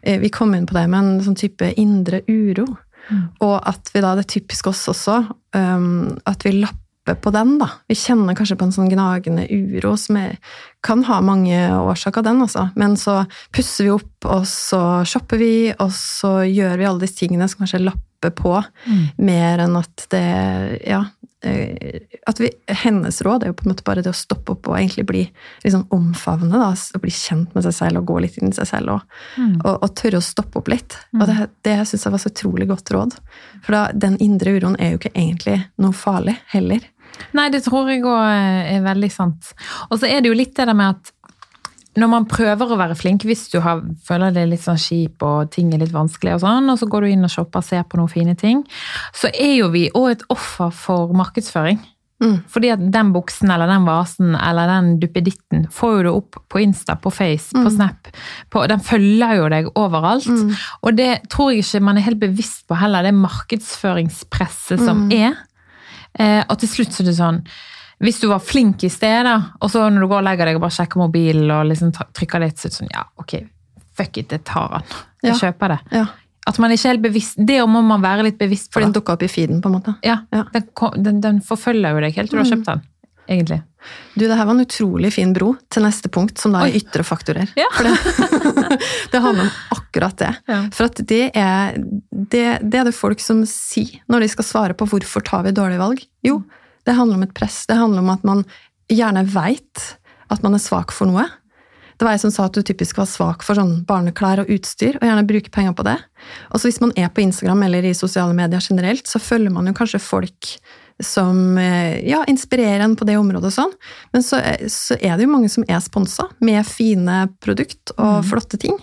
Speaker 1: eh, Vi kom inn på det med en sånn type indre uro.
Speaker 2: Mm.
Speaker 1: Og at vi da, det er typisk oss også, um, at vi lapper på den, da. Vi kjenner kanskje på en sånn gnagende uro som er, kan ha mange årsaker, den, altså. Men så pusser vi opp, og så shopper vi, og så gjør vi alle disse tingene som kanskje lapper på mer enn at det Ja. Eh, At vi, hennes råd er jo på en måte bare det å stoppe opp og egentlig bli liksom omfavne, da, og bli kjent med seg selv og gå litt inn i seg selv. Og,
Speaker 2: Mm.
Speaker 1: og, og tørre å stoppe opp litt. Og det, det syns jeg var så utrolig godt råd. For da, den indre uroen er jo ikke egentlig noe farlig heller.
Speaker 2: Nei, det tror jeg òg er veldig sant. Og så er det jo litt det der med at når man prøver å være flink, hvis du har, føler det er litt sånn kjip og ting er litt vanskelig, og sånn, og så går du inn og shopper og ser på noen fine ting, så er jo vi òg et offer for markedsføring.
Speaker 1: Mm.
Speaker 2: Fordi at den buksen eller den vasen eller den duppeditten får jo du opp på Insta, på Face, på Snap. På, den følger jo deg overalt. Og det tror jeg ikke man er helt bevisst på heller, det markedsføringspresset som er. Eh, og til slutt så er det sånn Hvis du var flink i sted, da, og så når du går og legger deg og bare sjekker mobilen og liksom trykker litt, så er det sånn Ja, ok, fuck it, jeg tar den. Jeg
Speaker 1: Ja.
Speaker 2: kjøper det.
Speaker 1: Ja,
Speaker 2: At man ikke er helt bevisst Det må man være litt bevisst på.
Speaker 1: For den
Speaker 2: dukker
Speaker 1: dukka opp i feeden, på en måte.
Speaker 2: Ja,
Speaker 1: Ja.
Speaker 2: Den, den, den forfølger jo deg helt til du har kjøpt den, egentlig.
Speaker 1: Du, det her var en utrolig fin bro til neste punkt, som da er
Speaker 2: Oi.
Speaker 1: ytre faktorer.
Speaker 2: Ja.
Speaker 1: For det, det handler om akkurat det.
Speaker 2: Ja.
Speaker 1: For at det er det, det er det folk som sier når de skal svare på hvorfor tar vi dårlige valg. Jo, det handler om et press. Det handler om at man gjerne veit at man er svak for noe. Det var jeg som sa at du typisk var svak for sånn barneklær og utstyr, og gjerne bruker penger på det. Og så hvis man er på Instagram eller i sosiale medier generelt, så følger man jo kanskje folk som eh, ja, inspirerer en på det området og sånn. Men så, er- så er det jo mange som er sponsa med fine produkt og flotte ting.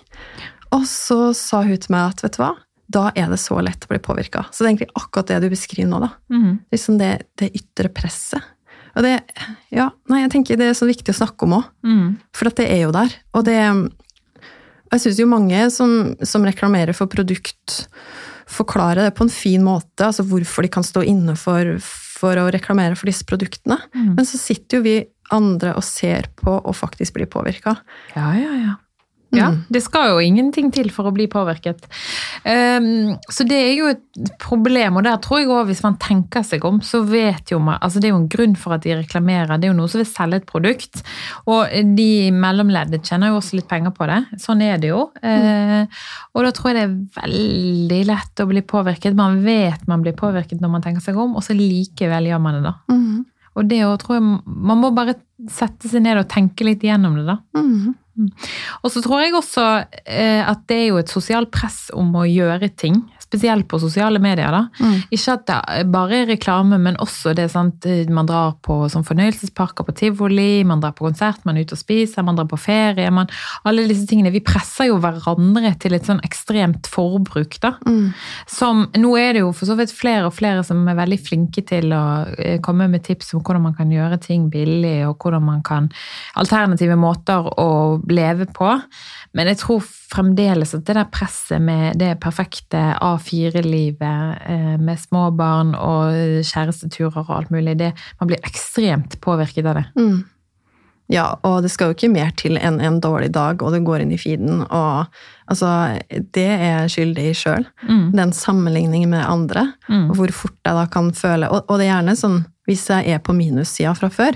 Speaker 1: Og så sa hun til meg at vet du hva, da er det så lett å bli påvirka. Så det er egentlig akkurat det du beskriver nå, da.
Speaker 2: Mm.
Speaker 1: Liksom det, det ytre presset. Og det Ja, nei, jeg tenker det er så viktig å snakke om òg.
Speaker 2: Mm.
Speaker 1: For at det er jo der. Og det Jeg syns jo mange som, som reklamerer for produkt, forklarer det på en fin måte, altså hvorfor de kan stå inne for, for å reklamere for disse produktene.
Speaker 2: Mm.
Speaker 1: Men så sitter jo vi andre og ser på og faktisk blir påvirka.
Speaker 2: Ja, ja, ja. Ja,
Speaker 1: Mm.
Speaker 2: det skal jo ingenting til for å bli påvirket. Um, så det er jo et problem, og der tror jeg også hvis man tenker seg om, så vet jo man altså Det er jo en grunn for at de reklamerer, det er jo noe som vil selge et produkt. Og de i mellomleddet tjener jo også litt penger på det. Sånn er det jo. Eh, og da tror jeg det er veldig lett å bli påvirket. Man vet man blir påvirket når man tenker seg om, og så likevel gjør man det, da.
Speaker 1: Mm.
Speaker 2: Og det å, tror jeg, Man må bare sette seg ned og tenke litt gjennom det, da.
Speaker 1: Mm.
Speaker 2: Og så tror jeg også eh, at det er jo et sosialt press om å gjøre ting. Spesielt på sosiale medier. da.
Speaker 1: Mm.
Speaker 2: Ikke at det bare er reklame, men også det sant, man drar på sånn fornøyelsesparker på tivoli, man drar på konsert, man er ute og spiser, man drar på ferie. Man, alle disse tingene. Vi presser jo hverandre til et sånn ekstremt forbruk. da.
Speaker 1: Mm.
Speaker 2: Som, nå er det jo for så vidt flere og flere som er veldig flinke til å eh, komme med tips om hvordan man kan gjøre ting billig, og hvordan man kan Alternative måter å leve på. Men jeg tror fremdeles at det der presset med det perfekte A4-livet eh, med små barn og kjæresteturer og alt mulig, det, man blir ekstremt påvirket av det.
Speaker 1: Mm. Ja, og det skal jo ikke mer til enn en dårlig dag, og det går inn i feeden. Og altså, det er jeg skyldig i sjøl.
Speaker 2: Mm.
Speaker 1: Den sammenligningen med andre,
Speaker 2: Mm.
Speaker 1: og hvor fort jeg da kan føle Og, og det er gjerne sånn hvis jeg er på minussida fra før,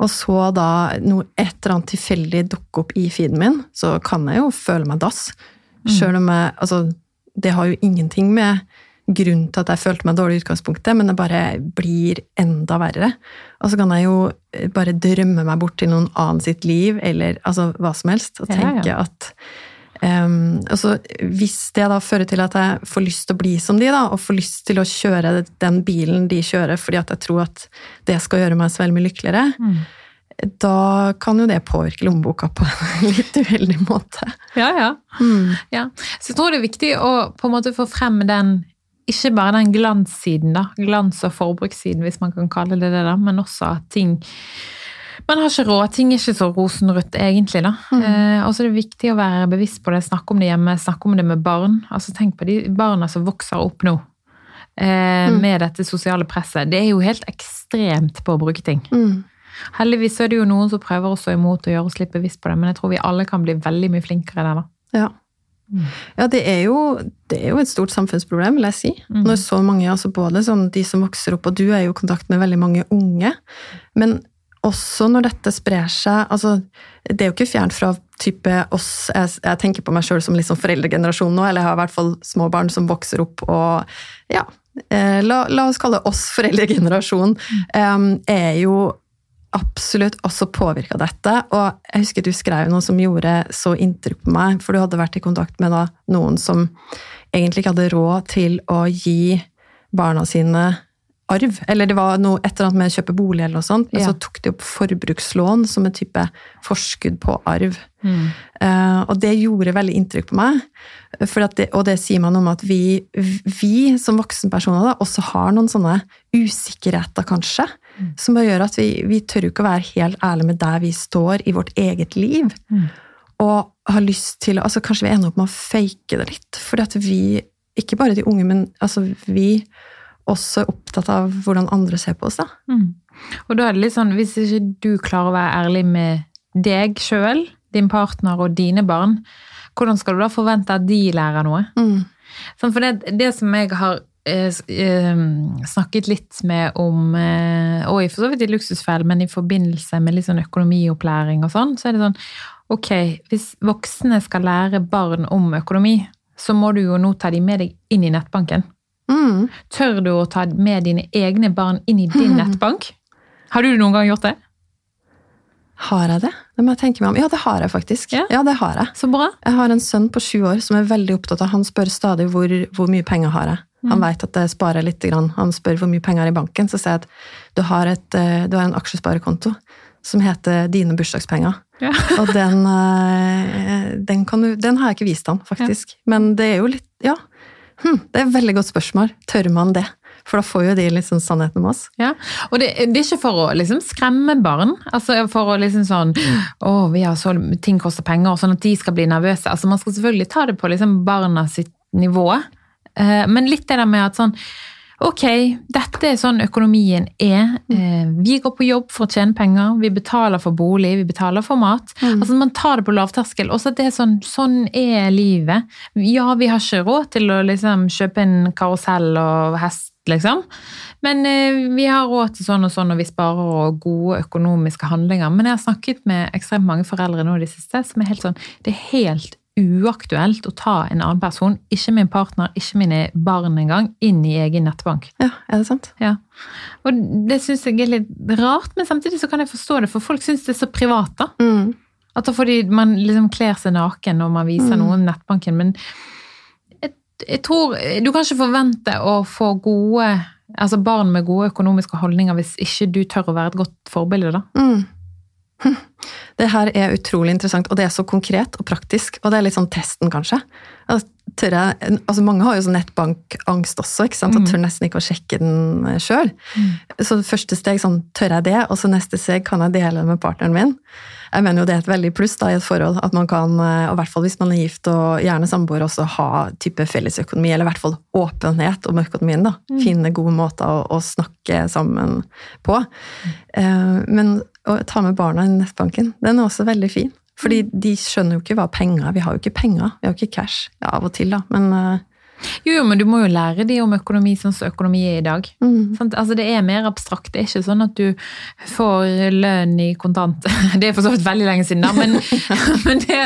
Speaker 1: og så da noe, et eller annet tilfeldig dukker opp i feeden min, så kan jeg jo føle meg dass. Sjøl om jeg Altså, det har jo ingenting med grunn til at jeg følte meg dårlig i utgangspunktet, men det bare blir enda verre. Og så kan jeg jo eh, bare drømme meg bort til noen annen sitt liv, eller altså hva som helst, og
Speaker 2: Ja, ja.
Speaker 1: tenke at Um, altså, hvis det da fører til at jeg får lyst til å bli som de, da, og får lyst til å kjøre den bilen de kjører fordi at jeg tror at det skal gjøre meg så veldig mye lykkeligere,
Speaker 2: Mm.
Speaker 1: da kan jo det påvirke lommeboka på en litt uheldig måte.
Speaker 2: Ja, ja. Ja, så jeg tror det er viktig å på en måte få frem den ikke bare den glanssiden, da, glans- og forbrukssiden, hvis man kan kalle det det, da, men også at ting Man har ikke råd, ting er ikke så rosenrødt egentlig, da. Eh, og så er det viktig å være bevisst på det, snakke om det hjemme, snakke om det med barn. Altså Tenk på de barna som vokser opp nå. Eh, Med dette sosiale presset. Det er jo helt ekstremt på å bruke ting.
Speaker 1: Mm.
Speaker 2: Heldigvis er det jo noen som prøver å stå imot og gjøre oss litt bevisst på det, men jeg tror vi alle kan bli veldig mye flinkere der, da.
Speaker 1: Ja. Ja, det er, jo, det er jo et stort samfunnsproblem, vil jeg si. Når så mange, altså både sånn de som vokser opp, og du er jo i kontakt med veldig mange unge, men også når dette sprer seg altså, Det er jo ikke fjernt fra type oss Jeg, jeg tenker på meg sjøl som liksom foreldregenerasjon nå, eller jeg har i hvert fall små barn som vokser opp og Ja, eh, la, la oss kalle oss foreldregenerasjon, eh, er jo absolutt også påvirka dette. Og jeg husker du skrev noe som gjorde så inntrykk på meg, for du hadde vært i kontakt med noen som egentlig ikke hadde råd til å gi barna sine arv. Eller det var noe, et eller annet med å kjøpe bolig eller noe sånt, men
Speaker 2: Ja.
Speaker 1: så tok de opp forbrukslån som en type forskudd på arv. Eh, og det gjorde veldig inntrykk på meg. Det, og det sier man om at vi, vi som voksenpersoner da, også har noen sånne usikkerheter, kanskje, som bare gjør at vi, vi tør ikke å være helt ærlige med der vi står i vårt eget liv. Og har lyst til altså Kanskje vi ender opp med å fake det litt. Fordi at vi, ikke bare de unge, men altså vi også opptatt av hvordan andre ser på oss. da.
Speaker 2: Mm. Og da er det litt sånn, hvis ikke du klarer å være ærlig med deg sjøl, din partner og dine barn, hvordan skal du da forvente at de lærer noe?
Speaker 1: Mm.
Speaker 2: Sånn, for det, det som jeg har eh, eh, snakket litt med om, eh, og i for så vidt i Luksusfellen, men i forbindelse med litt sånn økonomiopplæring og sånn, så er det sånn, ok, hvis voksne skal lære barn om økonomi, så må du jo nå ta de med deg inn i nettbanken.
Speaker 1: Mm.
Speaker 2: Tør du å ta med dine egne barn inn i din nettbank? Har du noen gang gjort det?
Speaker 1: Har jeg det? Det må jeg tenke meg om. Ja, det har jeg faktisk.
Speaker 2: Ja.
Speaker 1: Ja, det har jeg.
Speaker 2: Så bra.
Speaker 1: Jeg har en sønn på sju år som er veldig opptatt av Han spør stadig hvor, hvor mye penger har jeg. Han vet at jeg sparer litt. Grann. Han spør hvor mye penger er i banken. Så sier jeg at du har, et, eh, du har en aksjesparekonto som heter Dine bursdagspenger.
Speaker 2: Ja.
Speaker 1: Og den, eh, den, kan du, den har jeg ikke vist han, faktisk. Men det er jo litt Ja. Hm, det er et veldig godt spørsmål. Tør man det? For da får jo de sånn sannheten om oss.
Speaker 2: Ja, og det, det er ikke for å liksom skremme barn, altså for å liksom sånn Å, vi har så ting koster penger, og sånn at de skal bli nervøse. Altså man skal selvfølgelig ta det på liksom barna sitt nivå, eh, men litt det der med at sånn Ok, dette er sånn økonomien er. Mm. Vi går på jobb for å tjene penger, vi betaler for bolig, vi betaler for mat. Altså Man tar det på lavterskel. Også det er sånn, sånn er livet. Ja, vi har ikke råd til å liksom kjøpe en karusell og hest, liksom. Men eh, vi har råd til sånn og sånn, og vi sparer og gode økonomiske handlinger. Men jeg har snakket med ekstremt mange foreldre nå i det siste som er helt sånn Det er helt uaktuelt å ta en annen person, ikke min partner, ikke mine barn engang, inn i egen nettbank.
Speaker 1: Ja, er det sant?
Speaker 2: Ja. Og det syns jeg er litt rart, men samtidig så kan jeg forstå det, for folk syns det er så privat, da.
Speaker 1: Mm.
Speaker 2: At da fordi man liksom kler seg naken når man viser
Speaker 1: Mm.
Speaker 2: noen nettbanken, men jeg, jeg tror Du kan ikke forvente å få gode Altså barn med gode økonomiske holdninger hvis ikke du tør å være et godt forbilde, da.
Speaker 1: Mm. Hm. Det her er utrolig interessant, og det er så konkret og praktisk. Og det er litt sånn testen, kanskje. Tør jeg, altså mange har jo sånn nettbankangst også, ikke sant? og
Speaker 2: Mm.
Speaker 1: tør nesten ikke å sjekke den sjøl. Så første steg sånn, tør jeg det? Og så neste steg, kan jeg dele det med partneren min? Jeg mener jo det er et veldig pluss da, i et forhold, at man kan, eh, og i hvert fall hvis man er gift og gjerne samboer, også ha type fellesøkonomi, eller i hvert fall åpenhet om økonomien. da. Finne gode måter å, å snakke sammen på. Eh, men å ta med barna i nettbanken, den er også veldig fin. Fordi de skjønner jo ikke hva penger er. Vi har jo ikke penger, vi har jo ikke cash. Ja, av og til, da, men eh,
Speaker 2: Jo, jo, men du må jo lære de om økonomi sånn som økonomi er i dag.
Speaker 1: mm?
Speaker 2: Altså, det er mer abstrakt. Det er ikke sånn at du får lønn i kontant. Det er for så vidt veldig lenge siden, da, men, men det,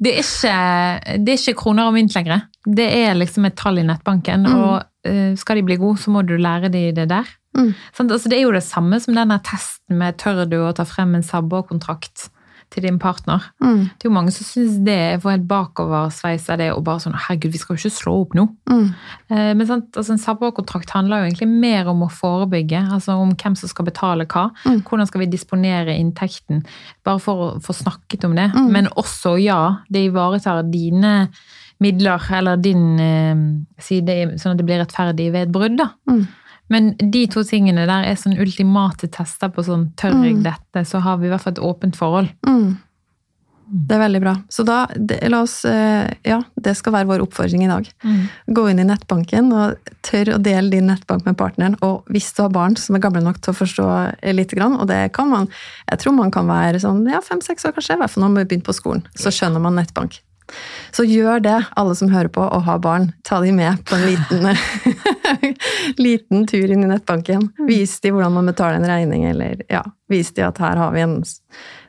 Speaker 2: det, er ikke, det er ikke kroner og mynt lenger. Det er liksom et tall i nettbanken,
Speaker 1: Mm.
Speaker 2: og eh, skal de bli gode, så må du lære de det der.
Speaker 1: Mm.
Speaker 2: Sånn, Altså, det er jo det samme som denne testen med tør du å ta frem en sabbakontrakt til din partner.
Speaker 1: mm,
Speaker 2: Det er jo mange som syns det er for helt bakoversveis av det, og bare sånn herregud, vi skal jo ikke slå opp nå.
Speaker 1: mm,
Speaker 2: Eh, Men sant, altså en sabbakontrakt handler jo egentlig mer om å forebygge, altså om hvem som skal betale hva.
Speaker 1: Mm.
Speaker 2: Hvordan skal vi disponere inntekten, bare for å få snakket om det.
Speaker 1: Mm.
Speaker 2: Men også, ja, det ivaretar dine midler, eller din eh, side, sånn at det blir rettferdig ved et brudd, da.
Speaker 1: Mm.
Speaker 2: Men de to tingene der er sånn ultimate tester på sånn tør jeg
Speaker 1: Mm.
Speaker 2: dette, så har vi i hvert fall et åpent forhold.
Speaker 1: Mm. Det er veldig bra. Så da, det, la oss eh, Ja, det skal være vår oppfordring i dag. Gå inn i nettbanken og tør å dele din nettbank med partneren. Og hvis du har barn som er gamle nok til å forstå litt, og det kan man Jeg tror man kan være sånn ja, fem-seks år, kanskje, i hvert fall når man har begynt på skolen. Så skjønner man nettbank. Så gjør det, alle som hører på og har barn. Ta de med på en liten, liten tur inn i nettbanken. Vis de hvordan man betaler en regning, eller ja, vis de at her har vi en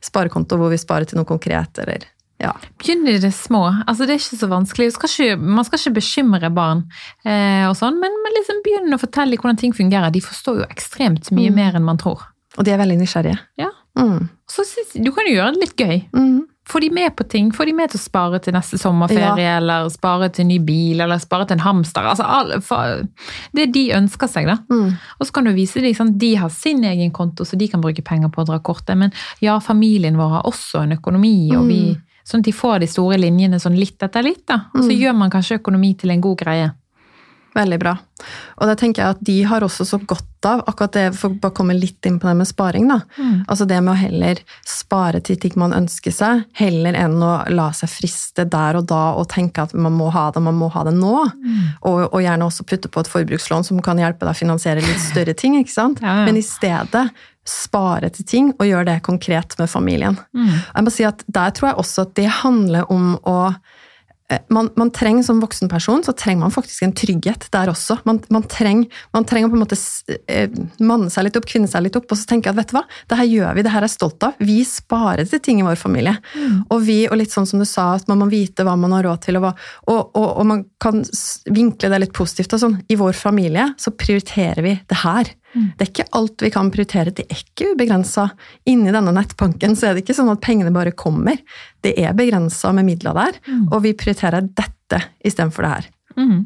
Speaker 1: sparekonto hvor vi sparer til noe konkret, eller ja.
Speaker 2: Begynn i det små. Altså, det er ikke så vanskelig. Skal ikke, man skal ikke bekymre barn, eh, og sånn, men, men liksom begynn å fortelle hvordan ting fungerer. De forstår jo ekstremt mye
Speaker 1: Mm.
Speaker 2: mer enn man tror.
Speaker 1: Og de er veldig nysgjerrige.
Speaker 2: Ja.
Speaker 1: Mm.
Speaker 2: Så du kan jo gjøre det litt gøy.
Speaker 1: Mm.
Speaker 2: Få de med på ting. Få de med til å spare til neste sommerferie, eller spare til ny bil, eller spare til en hamster. Altså, alle, for, det de ønsker seg, da.
Speaker 1: Mm.
Speaker 2: Og så kan du vise dem sånn, de har sin egen konto, så de kan bruke penger på å dra kortet. Men ja, familien vår har også en økonomi, og vi, sånn at de får de store linjene sånn litt etter litt. da. Og så gjør man kanskje økonomi til en god greie.
Speaker 1: Veldig bra. Og da tenker jeg at de har også så godt av akkurat det, for å komme litt inn på det med sparing, da. Altså det med å heller spare til ting man ønsker seg, heller enn å la seg friste der og da og tenke at man må ha det, man må ha det nå. Og, og gjerne også putte på et forbrukslån som kan hjelpe deg å finansiere litt større ting, ikke sant.
Speaker 2: Ja, ja.
Speaker 1: Men i stedet spare til ting og gjøre det konkret med familien.
Speaker 2: Mm.
Speaker 1: Jeg må si at Der tror jeg også at det handler om å man, man trenger Som voksen person så trenger man faktisk en trygghet der også. Man, man, trenger, man trenger på en måte eh, manne seg litt opp, kvinne seg litt opp, og så tenke at vet du hva, det her gjør vi, det her er jeg stolt av. Vi sparer til ting i vår familie. Og vi, og litt sånn som du sa, at man må vite hva man har råd til, og, hva, og, og, og man kan vinkle det litt positivt. og sånn. I vår familie så prioriterer vi det her. Det er ikke alt vi kan prioritere, det er ikke ubegrensa. Inni denne nettbanken så er det ikke sånn at pengene bare kommer. Det er begrensa med midler der, og vi prioriterer dette istedenfor det her.
Speaker 2: Mm.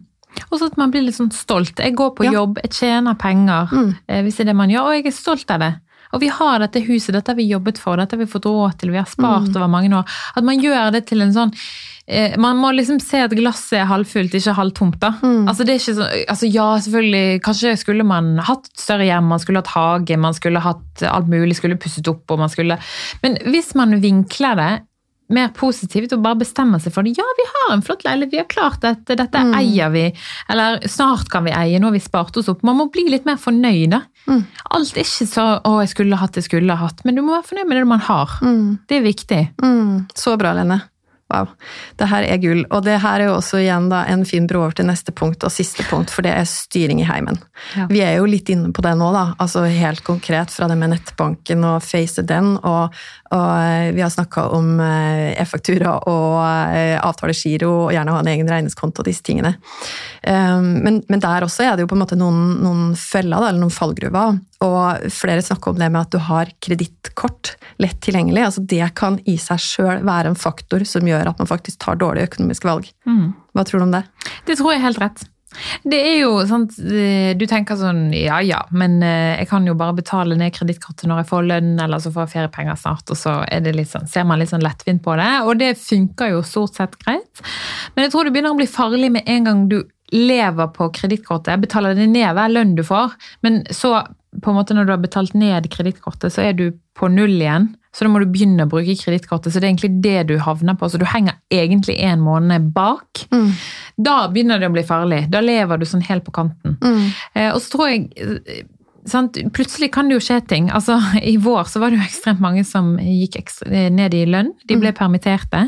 Speaker 2: Og så at man blir litt sånn stolt. Jeg går på
Speaker 1: Ja.
Speaker 2: jobb, jeg tjener penger,
Speaker 1: Mm.
Speaker 2: eh, hvis det er det man gjør, og jeg er stolt av det. Og vi har dette huset, dette har vi jobbet for, dette har vi fått råd til, vi har spart over mange år. At man gjør det til en sånn eh, man må liksom se at glasset er halvfullt, ikke halvtomt. da. Altså det er ikke så, altså Ja, selvfølgelig, kanskje skulle man hatt større hjem, man skulle hatt hage, man skulle hatt alt mulig, skulle pusset opp og man skulle Men hvis man vinkler det mer positivt og bare bestemmer seg for det. Ja, vi har en flott leilighet, vi har klart dette, dette eier vi. Eller snart kan vi eie, nå har vi spart oss opp. Man må bli litt mer fornøyd. da. Alt er ikke så 'å, jeg skulle hatt, jeg skulle hatt', men du må være fornøyd med det man har. Det er viktig.
Speaker 1: Mm, så bra, Lene. Wow. Det her er gull. Og det her er jo også igjen da en fin bro over til neste punkt og siste punkt, for det er styring i heimen.
Speaker 2: Ja.
Speaker 1: Vi er jo litt inne på det nå, da. Altså helt konkret fra det med nettbanken og face den, og, og eh, vi har snakka om eh, e-faktura og eh, avtalegiro og gjerne ha en egen regningskonto og disse tingene. Um, men, men der også er det jo på en måte noen, noen feller, da, eller noen fallgruver. Og flere snakker om det med at du har kredittkort lett tilgjengelig. altså Det kan i seg sjøl være en faktor som gjør at man faktisk tar dårlige økonomiske valg. Hva tror du om det?
Speaker 2: Det tror jeg er helt rett. Det er jo sånn Du tenker sånn ja ja, men eh, jeg kan jo bare betale ned kredittkortet når jeg får lønn, eller så får jeg feriepenger snart, og så er sånn, ser man litt sånn lettvint på det. Og det funker jo stort sett greit. Men jeg tror det begynner å bli farlig med en gang du lever på kredittkortet, betaler det ned hver lønn du får, men så på en måte når du har betalt ned kredittkortet, så er du på null igjen. Så da må du begynne å bruke kredittkortet. Så det er egentlig det du havner på. Så du henger egentlig en måned bak. Da begynner det å bli farlig. Da lever du sånn helt på kanten. Eh, og så tror jeg eh, sant? Plutselig kan det jo skje ting. Altså, I vår så var det jo ekstremt mange som gikk eh, ned i lønn. De ble permitterte.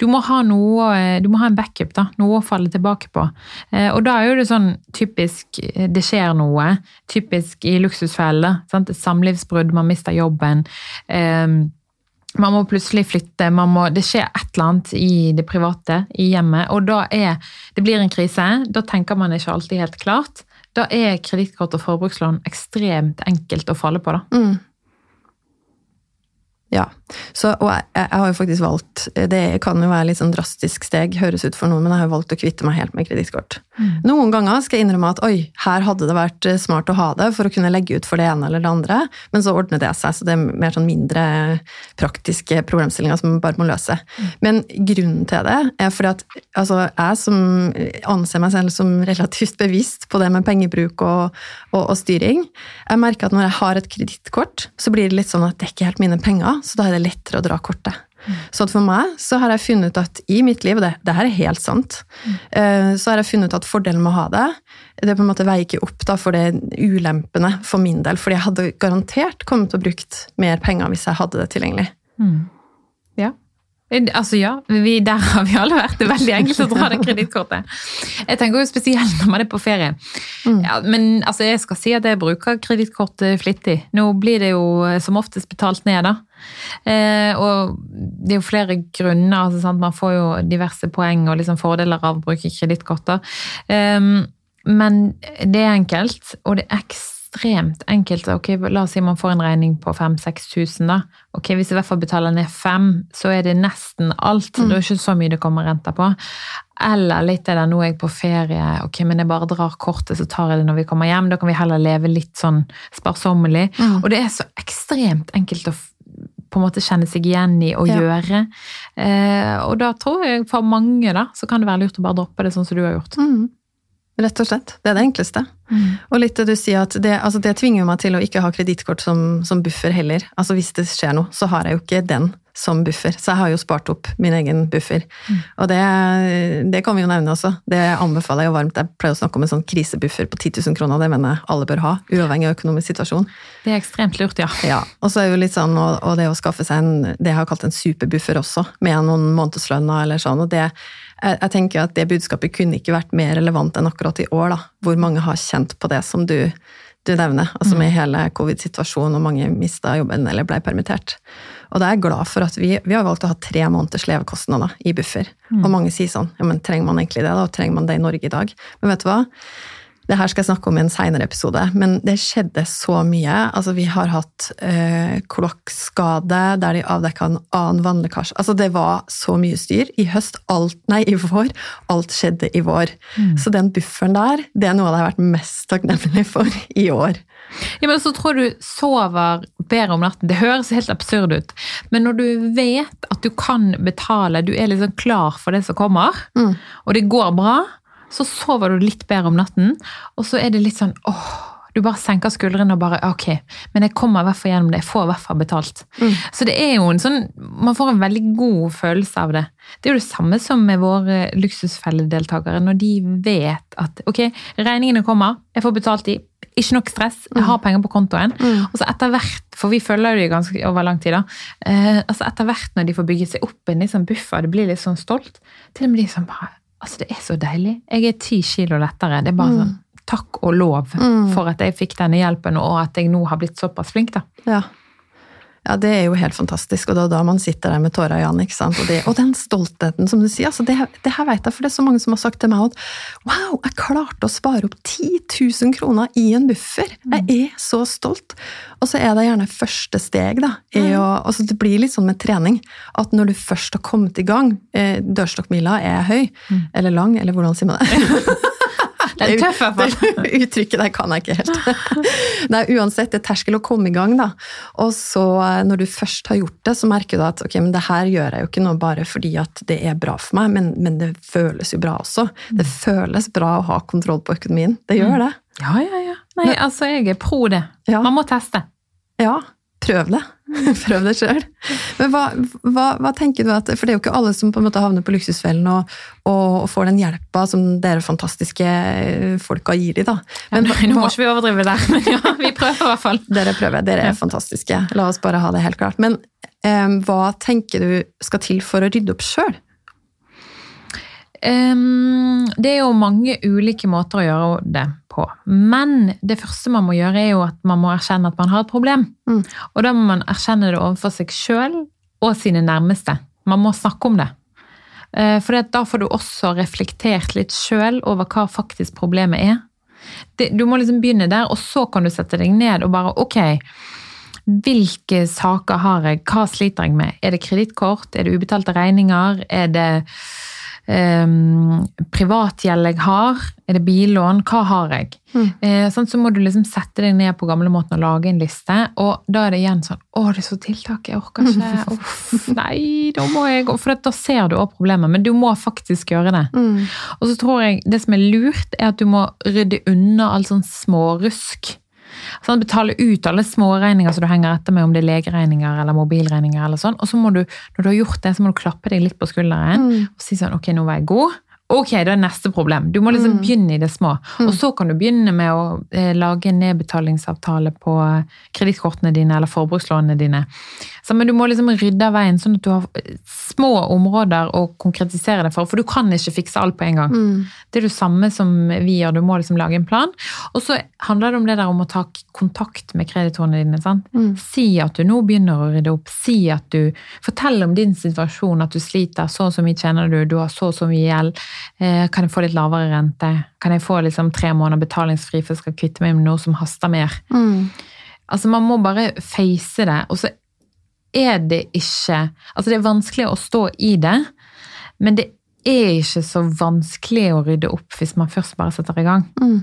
Speaker 2: Du må ha noe, eh, du må ha en backup, da, noe å falle tilbake på. Eh, Og da er jo det sånn typisk det skjer noe. Typisk i luksusfelle. sant? Samlivsbrudd, man mister jobben. Eh, man må plutselig flytte, man må, det skjer et eller annet i det private, i hjemmet, og da er det blir en krise. Da tenker man ikke alltid helt klart. Da er kredittkort og forbrukslån ekstremt enkelt å falle på. da.
Speaker 1: Ja, så, og jeg, jeg har jo faktisk valgt Det kan jo være litt sånn drastisk steg, høres ut for noen, men jeg har jo valgt å kvitte meg helt med kredittkort. Noen ganger skal jeg innrømme at oi, her hadde det vært eh, smart å ha det for å kunne legge ut for det ene eller det andre, men så ordner det seg, så det er mer sånn mindre praktiske problemstillinger som man bare må løse. Men grunnen til det er fordi at altså, jeg som anser meg selv som relativt bevisst på det med pengebruk og, og, og styring, jeg merker at når jeg har et kredittkort, så blir det litt sånn at det er ikke helt mine penger, så da er det lettere å dra kortet. Så at for meg så har jeg funnet ut at i mitt liv, og det, det her er helt sant, mm. så har jeg funnet ut at fordelen med å ha det, det på en måte veier ikke opp da for det ulempene for min del, fordi jeg hadde garantert kommet til å brukt mer penger hvis jeg hadde det tilgjengelig.
Speaker 2: Ja. Altså ja, vi, der har vi alle vært. Det er veldig enkelt å dra det kredittkortet. Jeg tenker jo spesielt når man er på ferie. Ja, men altså, jeg skal si at jeg bruker kredittkortet flittig. Nå blir det jo som oftest betalt ned, da. Eh, og det er jo flere grunner. Altså? Man får jo diverse poeng og liksom fordeler av å bruke kredittkorter. Eh, men det er enkelt, og det er ekstremt enkelt. Ok, La oss si man får en regning på 5000-6000. da. Ok, Hvis jeg i hvert fall betaler ned 5, så er det nesten alt. Det er ikke så mye det kommer renter på. Eller litt er det nå er jeg på ferie, ok, men jeg bare drar kortet, så tar jeg det når vi kommer hjem. Da kan vi heller leve litt sånn sparsommelig. Og det er så ekstremt enkelt å på en måte kjenne seg igjen i å
Speaker 1: Ja.
Speaker 2: gjøre. Eh, og da tror jeg for mange da, så kan det være lurt å bare droppe det sånn som du har gjort.
Speaker 1: Mm. Rett og slett. Det er det enkleste. Og litt det du sier at det, altså det tvinger meg til å ikke ha kredittkort som, som buffer heller. Altså hvis det skjer noe, så har jeg jo ikke den som buffer. Så jeg har jo spart opp min egen buffer. Og det, det kan vi jo nevne også. Det anbefaler jeg jo varmt. Jeg pleier å snakke om en sånn krisebuffer på 10 000 kroner. Det mener jeg alle bør ha, uavhengig av økonomisk situasjon.
Speaker 2: Det er ekstremt lurt, ja.
Speaker 1: Ja, og så er jo litt sånn, og, og det å skaffe seg en, det jeg har kalt en superbuffer også, med noen månedslønner eller sånn, og det, jeg, jeg tenker at det budskapet kunne ikke vært mer relevant enn akkurat i år, da, hvor mange har kjent på det som du, du nevner, altså med hele covid-situasjonen, og mange mista jobben eller ble permittert. Og da er jeg glad for at vi, vi har valgt å ha tre måneders levekostnader i buffer. Og mange sier sånn, ja, men trenger man egentlig det da, og trenger man det i Norge i dag? Men vet du hva? Det her skal jeg snakke om i en seinere episode, men det skjedde så mye. Altså, vi har hatt eh, kloakkskade der de avdekka en annen vannlekkasje. Altså, det var så mye styr. I høst, alt, nei, i vår. Alt skjedde i vår.
Speaker 2: Mm.
Speaker 1: Så den bufferen der, det er noe jeg har vært mest takknemlig for i år.
Speaker 2: Ja, men så tror du sover bedre om natten. Det høres helt absurd ut. Men når du vet at du kan betale, du er liksom klar for det som kommer,
Speaker 1: Mm.
Speaker 2: og det går bra, så sover du litt bedre om natten. Og så er det litt sånn åh, du bare senker skuldrene og bare ok, men jeg kommer i hvert fall gjennom det. Jeg får i hvert fall betalt.
Speaker 1: Mm.
Speaker 2: Så det er jo en sånn Man får en veldig god følelse av det. Det er jo det samme som med våre luksusfelledeltakere. Når de vet at ok, regningene kommer, jeg får betalt de. Ikke nok stress, jeg har penger på kontoen.
Speaker 1: Mm.
Speaker 2: Og så etter hvert, for vi følger jo ganske over lang tid, da. Eh, altså etter hvert når de får bygget seg opp en liksom buffer, det blir litt sånn stolt. Til og med de som bare Altså, det er så deilig. Jeg er ti kilo lettere. Det er bare sånn takk og lov
Speaker 1: Mm.
Speaker 2: for at jeg fikk denne hjelpen, og at jeg nå har blitt såpass flink, da.
Speaker 1: Ja. Ja, det er jo helt fantastisk, og det er da man sitter der med tårer i øynene. ikke sant? Og, det, og den stoltheten, som du sier. altså det, det her vet jeg, for det er så mange som har sagt til meg at wow, jeg klarte å spare opp 10 000 kroner i en buffer. Jeg er så stolt. Og så er det gjerne første steg, da. å, altså Det blir litt sånn med trening. At når du først har kommet i gang, eh, dørstokkmila er høy, eller lang, eller hvordan sier man det?
Speaker 2: Den er tøff, i hvert fall.
Speaker 1: Det uttrykket der kan jeg ikke helt. Nei, uansett, det er terskel å komme i gang, da. Og så eh, når du først har gjort det, så merker du at ok, men det her gjør jeg jo ikke nå bare fordi at det er bra for meg, men, men det føles jo bra også. Det føles bra å ha kontroll på økonomien. Det gjør det.
Speaker 2: Ja, ja, ja. Nei, altså, jeg er pro det.
Speaker 1: Ja.
Speaker 2: Man må teste.
Speaker 1: Ja, prøv det. Prøv det sjøl. Men hva, hva, hva tenker du at For det er jo ikke alle som på en måte havner på luksusfellen og, og, og får den hjelpa som dere fantastiske folka gir dem, da. Men
Speaker 2: Nei, nå må
Speaker 1: hva-
Speaker 2: ikke vi overdrive der, men ja, vi prøver i hvert fall.
Speaker 1: Dere prøver, dere er fantastiske. La oss bare ha det helt klart. Men eh, hva tenker du skal til for å rydde opp sjøl?
Speaker 2: Det er jo mange ulike måter å gjøre det på. Men det første man må gjøre, er jo at man må erkjenne at man har et problem.
Speaker 1: Mm.
Speaker 2: Og da må man erkjenne det overfor seg sjøl og sine nærmeste. Man må snakke om det. Eh, For da får du også reflektert litt sjøl over hva faktisk problemet er. Du må liksom begynne der, og så kan du sette deg ned og bare ok. Hvilke saker har jeg? Hva sliter jeg med? Er det kredittkort? Er det ubetalte regninger? Er det um, privatgjeld jeg har? Er det billån? Hva har jeg?
Speaker 1: Mm.
Speaker 2: Eh, sånn, så må du liksom sette deg ned på gamlemåten og lage en liste. Og da er det igjen sånn Å, det er så tiltak, jeg orker ikke. Uff, nei, da må jeg gå. For da ser du også problemet. Men du må faktisk gjøre det.
Speaker 1: Mm.
Speaker 2: Og så tror jeg det som er lurt, er at du må rydde unna all sånn smårusk. Sånn, betale ut alle små regninger som du henger etter med, om det er legeregninger eller mobilregninger. eller sånn. Og så må du, når du har gjort det, så må du klappe deg litt på skulderen
Speaker 1: Mm.
Speaker 2: og si sånn Ok, nå var jeg god. Ok, da er neste problem. Du må liksom
Speaker 1: Mm.
Speaker 2: begynne i det små. Og så kan du begynne med å eh, lage en nedbetalingsavtale på kredittkortene dine eller forbrukslånene dine. Så, men du må liksom rydde av veien, sånn at du har eh, små områder å konkretisere det for. For du kan ikke fikse alt på en gang.
Speaker 1: Mm.
Speaker 2: Det er det samme som vi gjør, du må liksom lage en plan. Og så handler det om det der om å ta kontakt med kreditorene dine. sant?
Speaker 1: Mm.
Speaker 2: Si at du nå begynner å rydde opp. Si at du Fortell om din situasjon, at du sliter. Så og så mye tjener du, du har så og så mye gjeld. Eh, kan jeg få litt lavere rente? Kan jeg få liksom tre måneder betalingsfri for jeg skal kvitte meg med noe som haster mer?
Speaker 1: Mm.
Speaker 2: Altså, man må bare face det. Og så er det ikke Altså, det er vanskelig å stå i det, men det er ikke så vanskelig å rydde opp hvis man først bare setter i gang.
Speaker 1: Mm.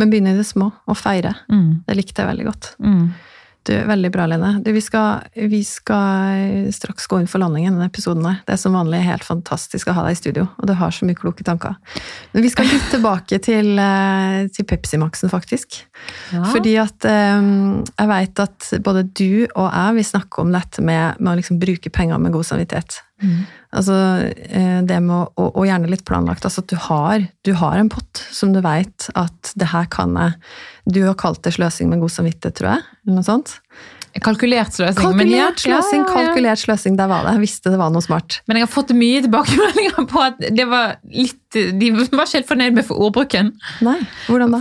Speaker 1: Men begynne i det små, og feire.
Speaker 2: Mm.
Speaker 1: Det likte jeg veldig godt.
Speaker 2: Mm.
Speaker 1: Du, Veldig bra, Lene. Du, vi, skal, vi skal straks gå inn for landing i denne episoden. her. Det er som vanlig helt fantastisk å ha deg i studio, og du har så mye kloke tanker. Men vi skal litt tilbake til, eh, til Pepsi Max-en, faktisk.
Speaker 2: Ja.
Speaker 1: Fordi at um, jeg vet at både du og jeg vil snakke om dette med, med å liksom bruke penger med god samvittighet.
Speaker 2: Mm.
Speaker 1: Altså eh, det med å, og, gjerne litt planlagt. Altså at du har, du har en pott som du vet at det her kan jeg Du har kalt det sløsing med god samvittighet, tror jeg. Eller noe sånt.
Speaker 2: Kalkulert sløsing.
Speaker 1: Kalkulert sløsing,
Speaker 2: ja, ja, ja.
Speaker 1: kalkulert sløsing, der var det. Jeg visste det var noe smart.
Speaker 2: Men jeg har fått mye tilbakemeldinger på at det var litt De var ikke helt fornøyd med for ordbruken.
Speaker 1: Nei, hvordan da?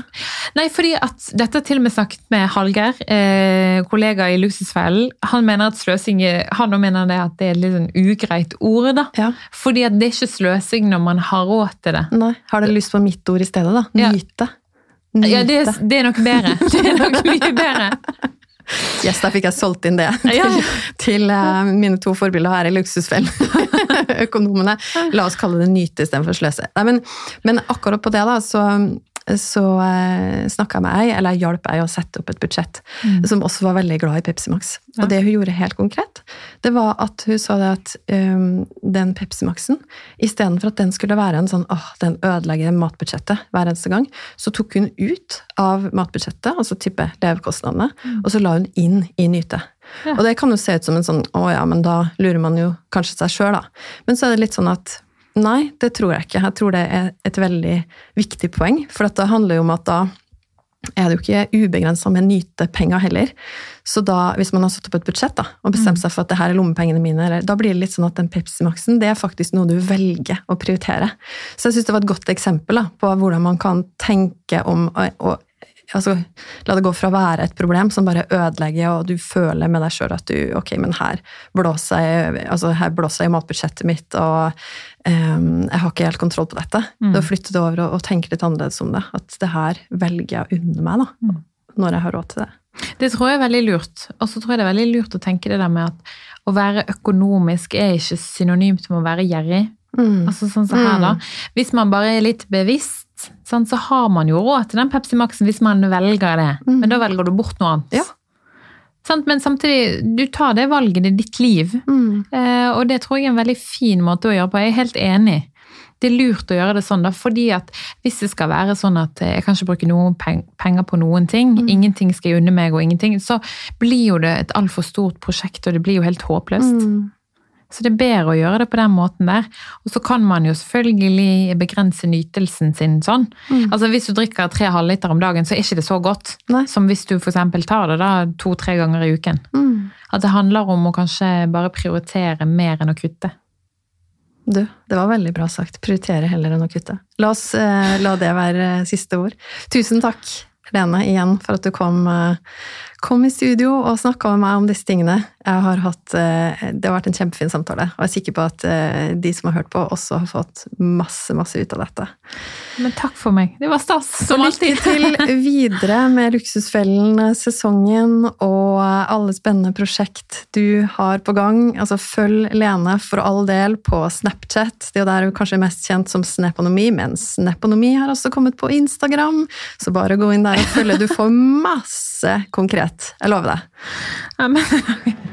Speaker 2: Nei, fordi at dette har til og med snakket med Hallgeir, eh, kollega i Luksusfellen. Han mener at sløsing han mener det at det er et litt sånn ugreit ord. da.
Speaker 1: Ja,
Speaker 2: Fordi at det er ikke sløsing når man har råd til det.
Speaker 1: nei. Har dere lyst på mitt ord i stedet, da?
Speaker 2: Ja.
Speaker 1: Nyte. Nyte.
Speaker 2: Ja, det, er- det er nok bedre. Det er nok mye bedre.
Speaker 1: Yes, der fikk jeg solgt inn det
Speaker 2: Ja.
Speaker 1: til, til uh, mine to forbilder her i Luksusfellen. Økonomene. La oss kalle det nyte istedenfor sløse. Nei, men, men akkurat på det, da, så, så uh, snakka jeg med ei, eller hjalp ei å sette opp et budsjett, som også var veldig glad i Pepsi Max.
Speaker 2: Ja.
Speaker 1: Og det hun gjorde helt konkret, det var at hun sa det at um, den Pepsi Maxen, istedenfor at den skulle være en sånn åh, den ødelegger matbudsjettet hver eneste gang, så tok hun ut av matbudsjettet, altså type levekostnadene, og så la hun inn i nyte.
Speaker 2: Ja.
Speaker 1: Og det kan jo se ut som en sånn å ja, men da lurer man jo kanskje seg sjøl, da. Men så er det litt sånn at nei, det tror jeg ikke. Jeg tror det er et veldig viktig poeng, for at det handler jo om at da er det jo ikke ubegrensa med nytepenger heller. Så da, hvis man har satt opp et budsjett da, og bestemt seg for at det her er lommepengene mine, eller- da blir det litt sånn at den Pepsi Maxen det er faktisk noe du velger å prioritere. Så jeg syns det var et godt eksempel da, på hvordan man kan tenke om å altså, La det gå fra å være et problem som bare ødelegger, og du føler med deg sjøl at du Ok, men her blåser jeg, altså, her blåser jeg i matbudsjettet mitt, og um, jeg har ikke helt kontroll på dette. Da flytter du over og, og tenker litt annerledes om det. At det her velger jeg å unne meg, da. Når jeg har råd til det.
Speaker 2: Det tror jeg er veldig lurt. Og så tror jeg det er veldig lurt å tenke det der med at å være økonomisk er ikke synonymt med å være gjerrig.
Speaker 1: Mm.
Speaker 2: Altså sånn som her da. Hvis man bare er litt bevisst, sånn, så har man jo råd til den Pepsi Maxen hvis man velger det. Men da velger du bort noe annet.
Speaker 1: Ja.
Speaker 2: Sånn, Men samtidig, du tar det valget, det er ditt liv.
Speaker 1: Mm.
Speaker 2: Eh, og det tror jeg er en veldig fin måte å gjøre på. Jeg er helt enig. Det er lurt å gjøre det sånn, da, fordi at hvis det skal være sånn at jeg kan ikke bruke noen penger på noen ting, ingenting skal jeg unne meg og ingenting, så blir jo det et altfor stort prosjekt, og det blir jo helt håpløst.
Speaker 1: Mm.
Speaker 2: Så det er bedre å gjøre det på den måten der. Og så kan man jo selvfølgelig begrense nytelsen sin sånn. Altså Hvis du drikker tre halvliter om dagen, så er ikke det så godt
Speaker 1: Nei.
Speaker 2: som hvis du f.eks. tar det da to-tre ganger i uken.
Speaker 1: Mm.
Speaker 2: At det handler om å kanskje bare prioritere mer enn å kutte.
Speaker 1: Du, det var veldig bra sagt. Prioritere heller enn å kutte. La oss eh, la det være eh, siste ord. Tusen takk, Lene, igjen for at du kom, eh, kom i studio og snakka med meg om disse tingene. Jeg har hatt, eh, det har vært en kjempefin samtale, og jeg er sikker på at eh, de som har hørt på, også har fått masse, masse ut av dette.
Speaker 2: Men takk for meg. Det var stas, som alltid.
Speaker 1: lykke til videre med Luksusfellen-sesongen og alle spennende prosjekt du har på gang. Altså, følg Lene for all del på Snapchat. Det er jo der hun kanskje er mest kjent som Snaponomi, men Snaponomi har også kommet på Instagram, så bare gå inn der og følge. Du får masse konkret. Jeg lover deg.
Speaker 2: Ja, men,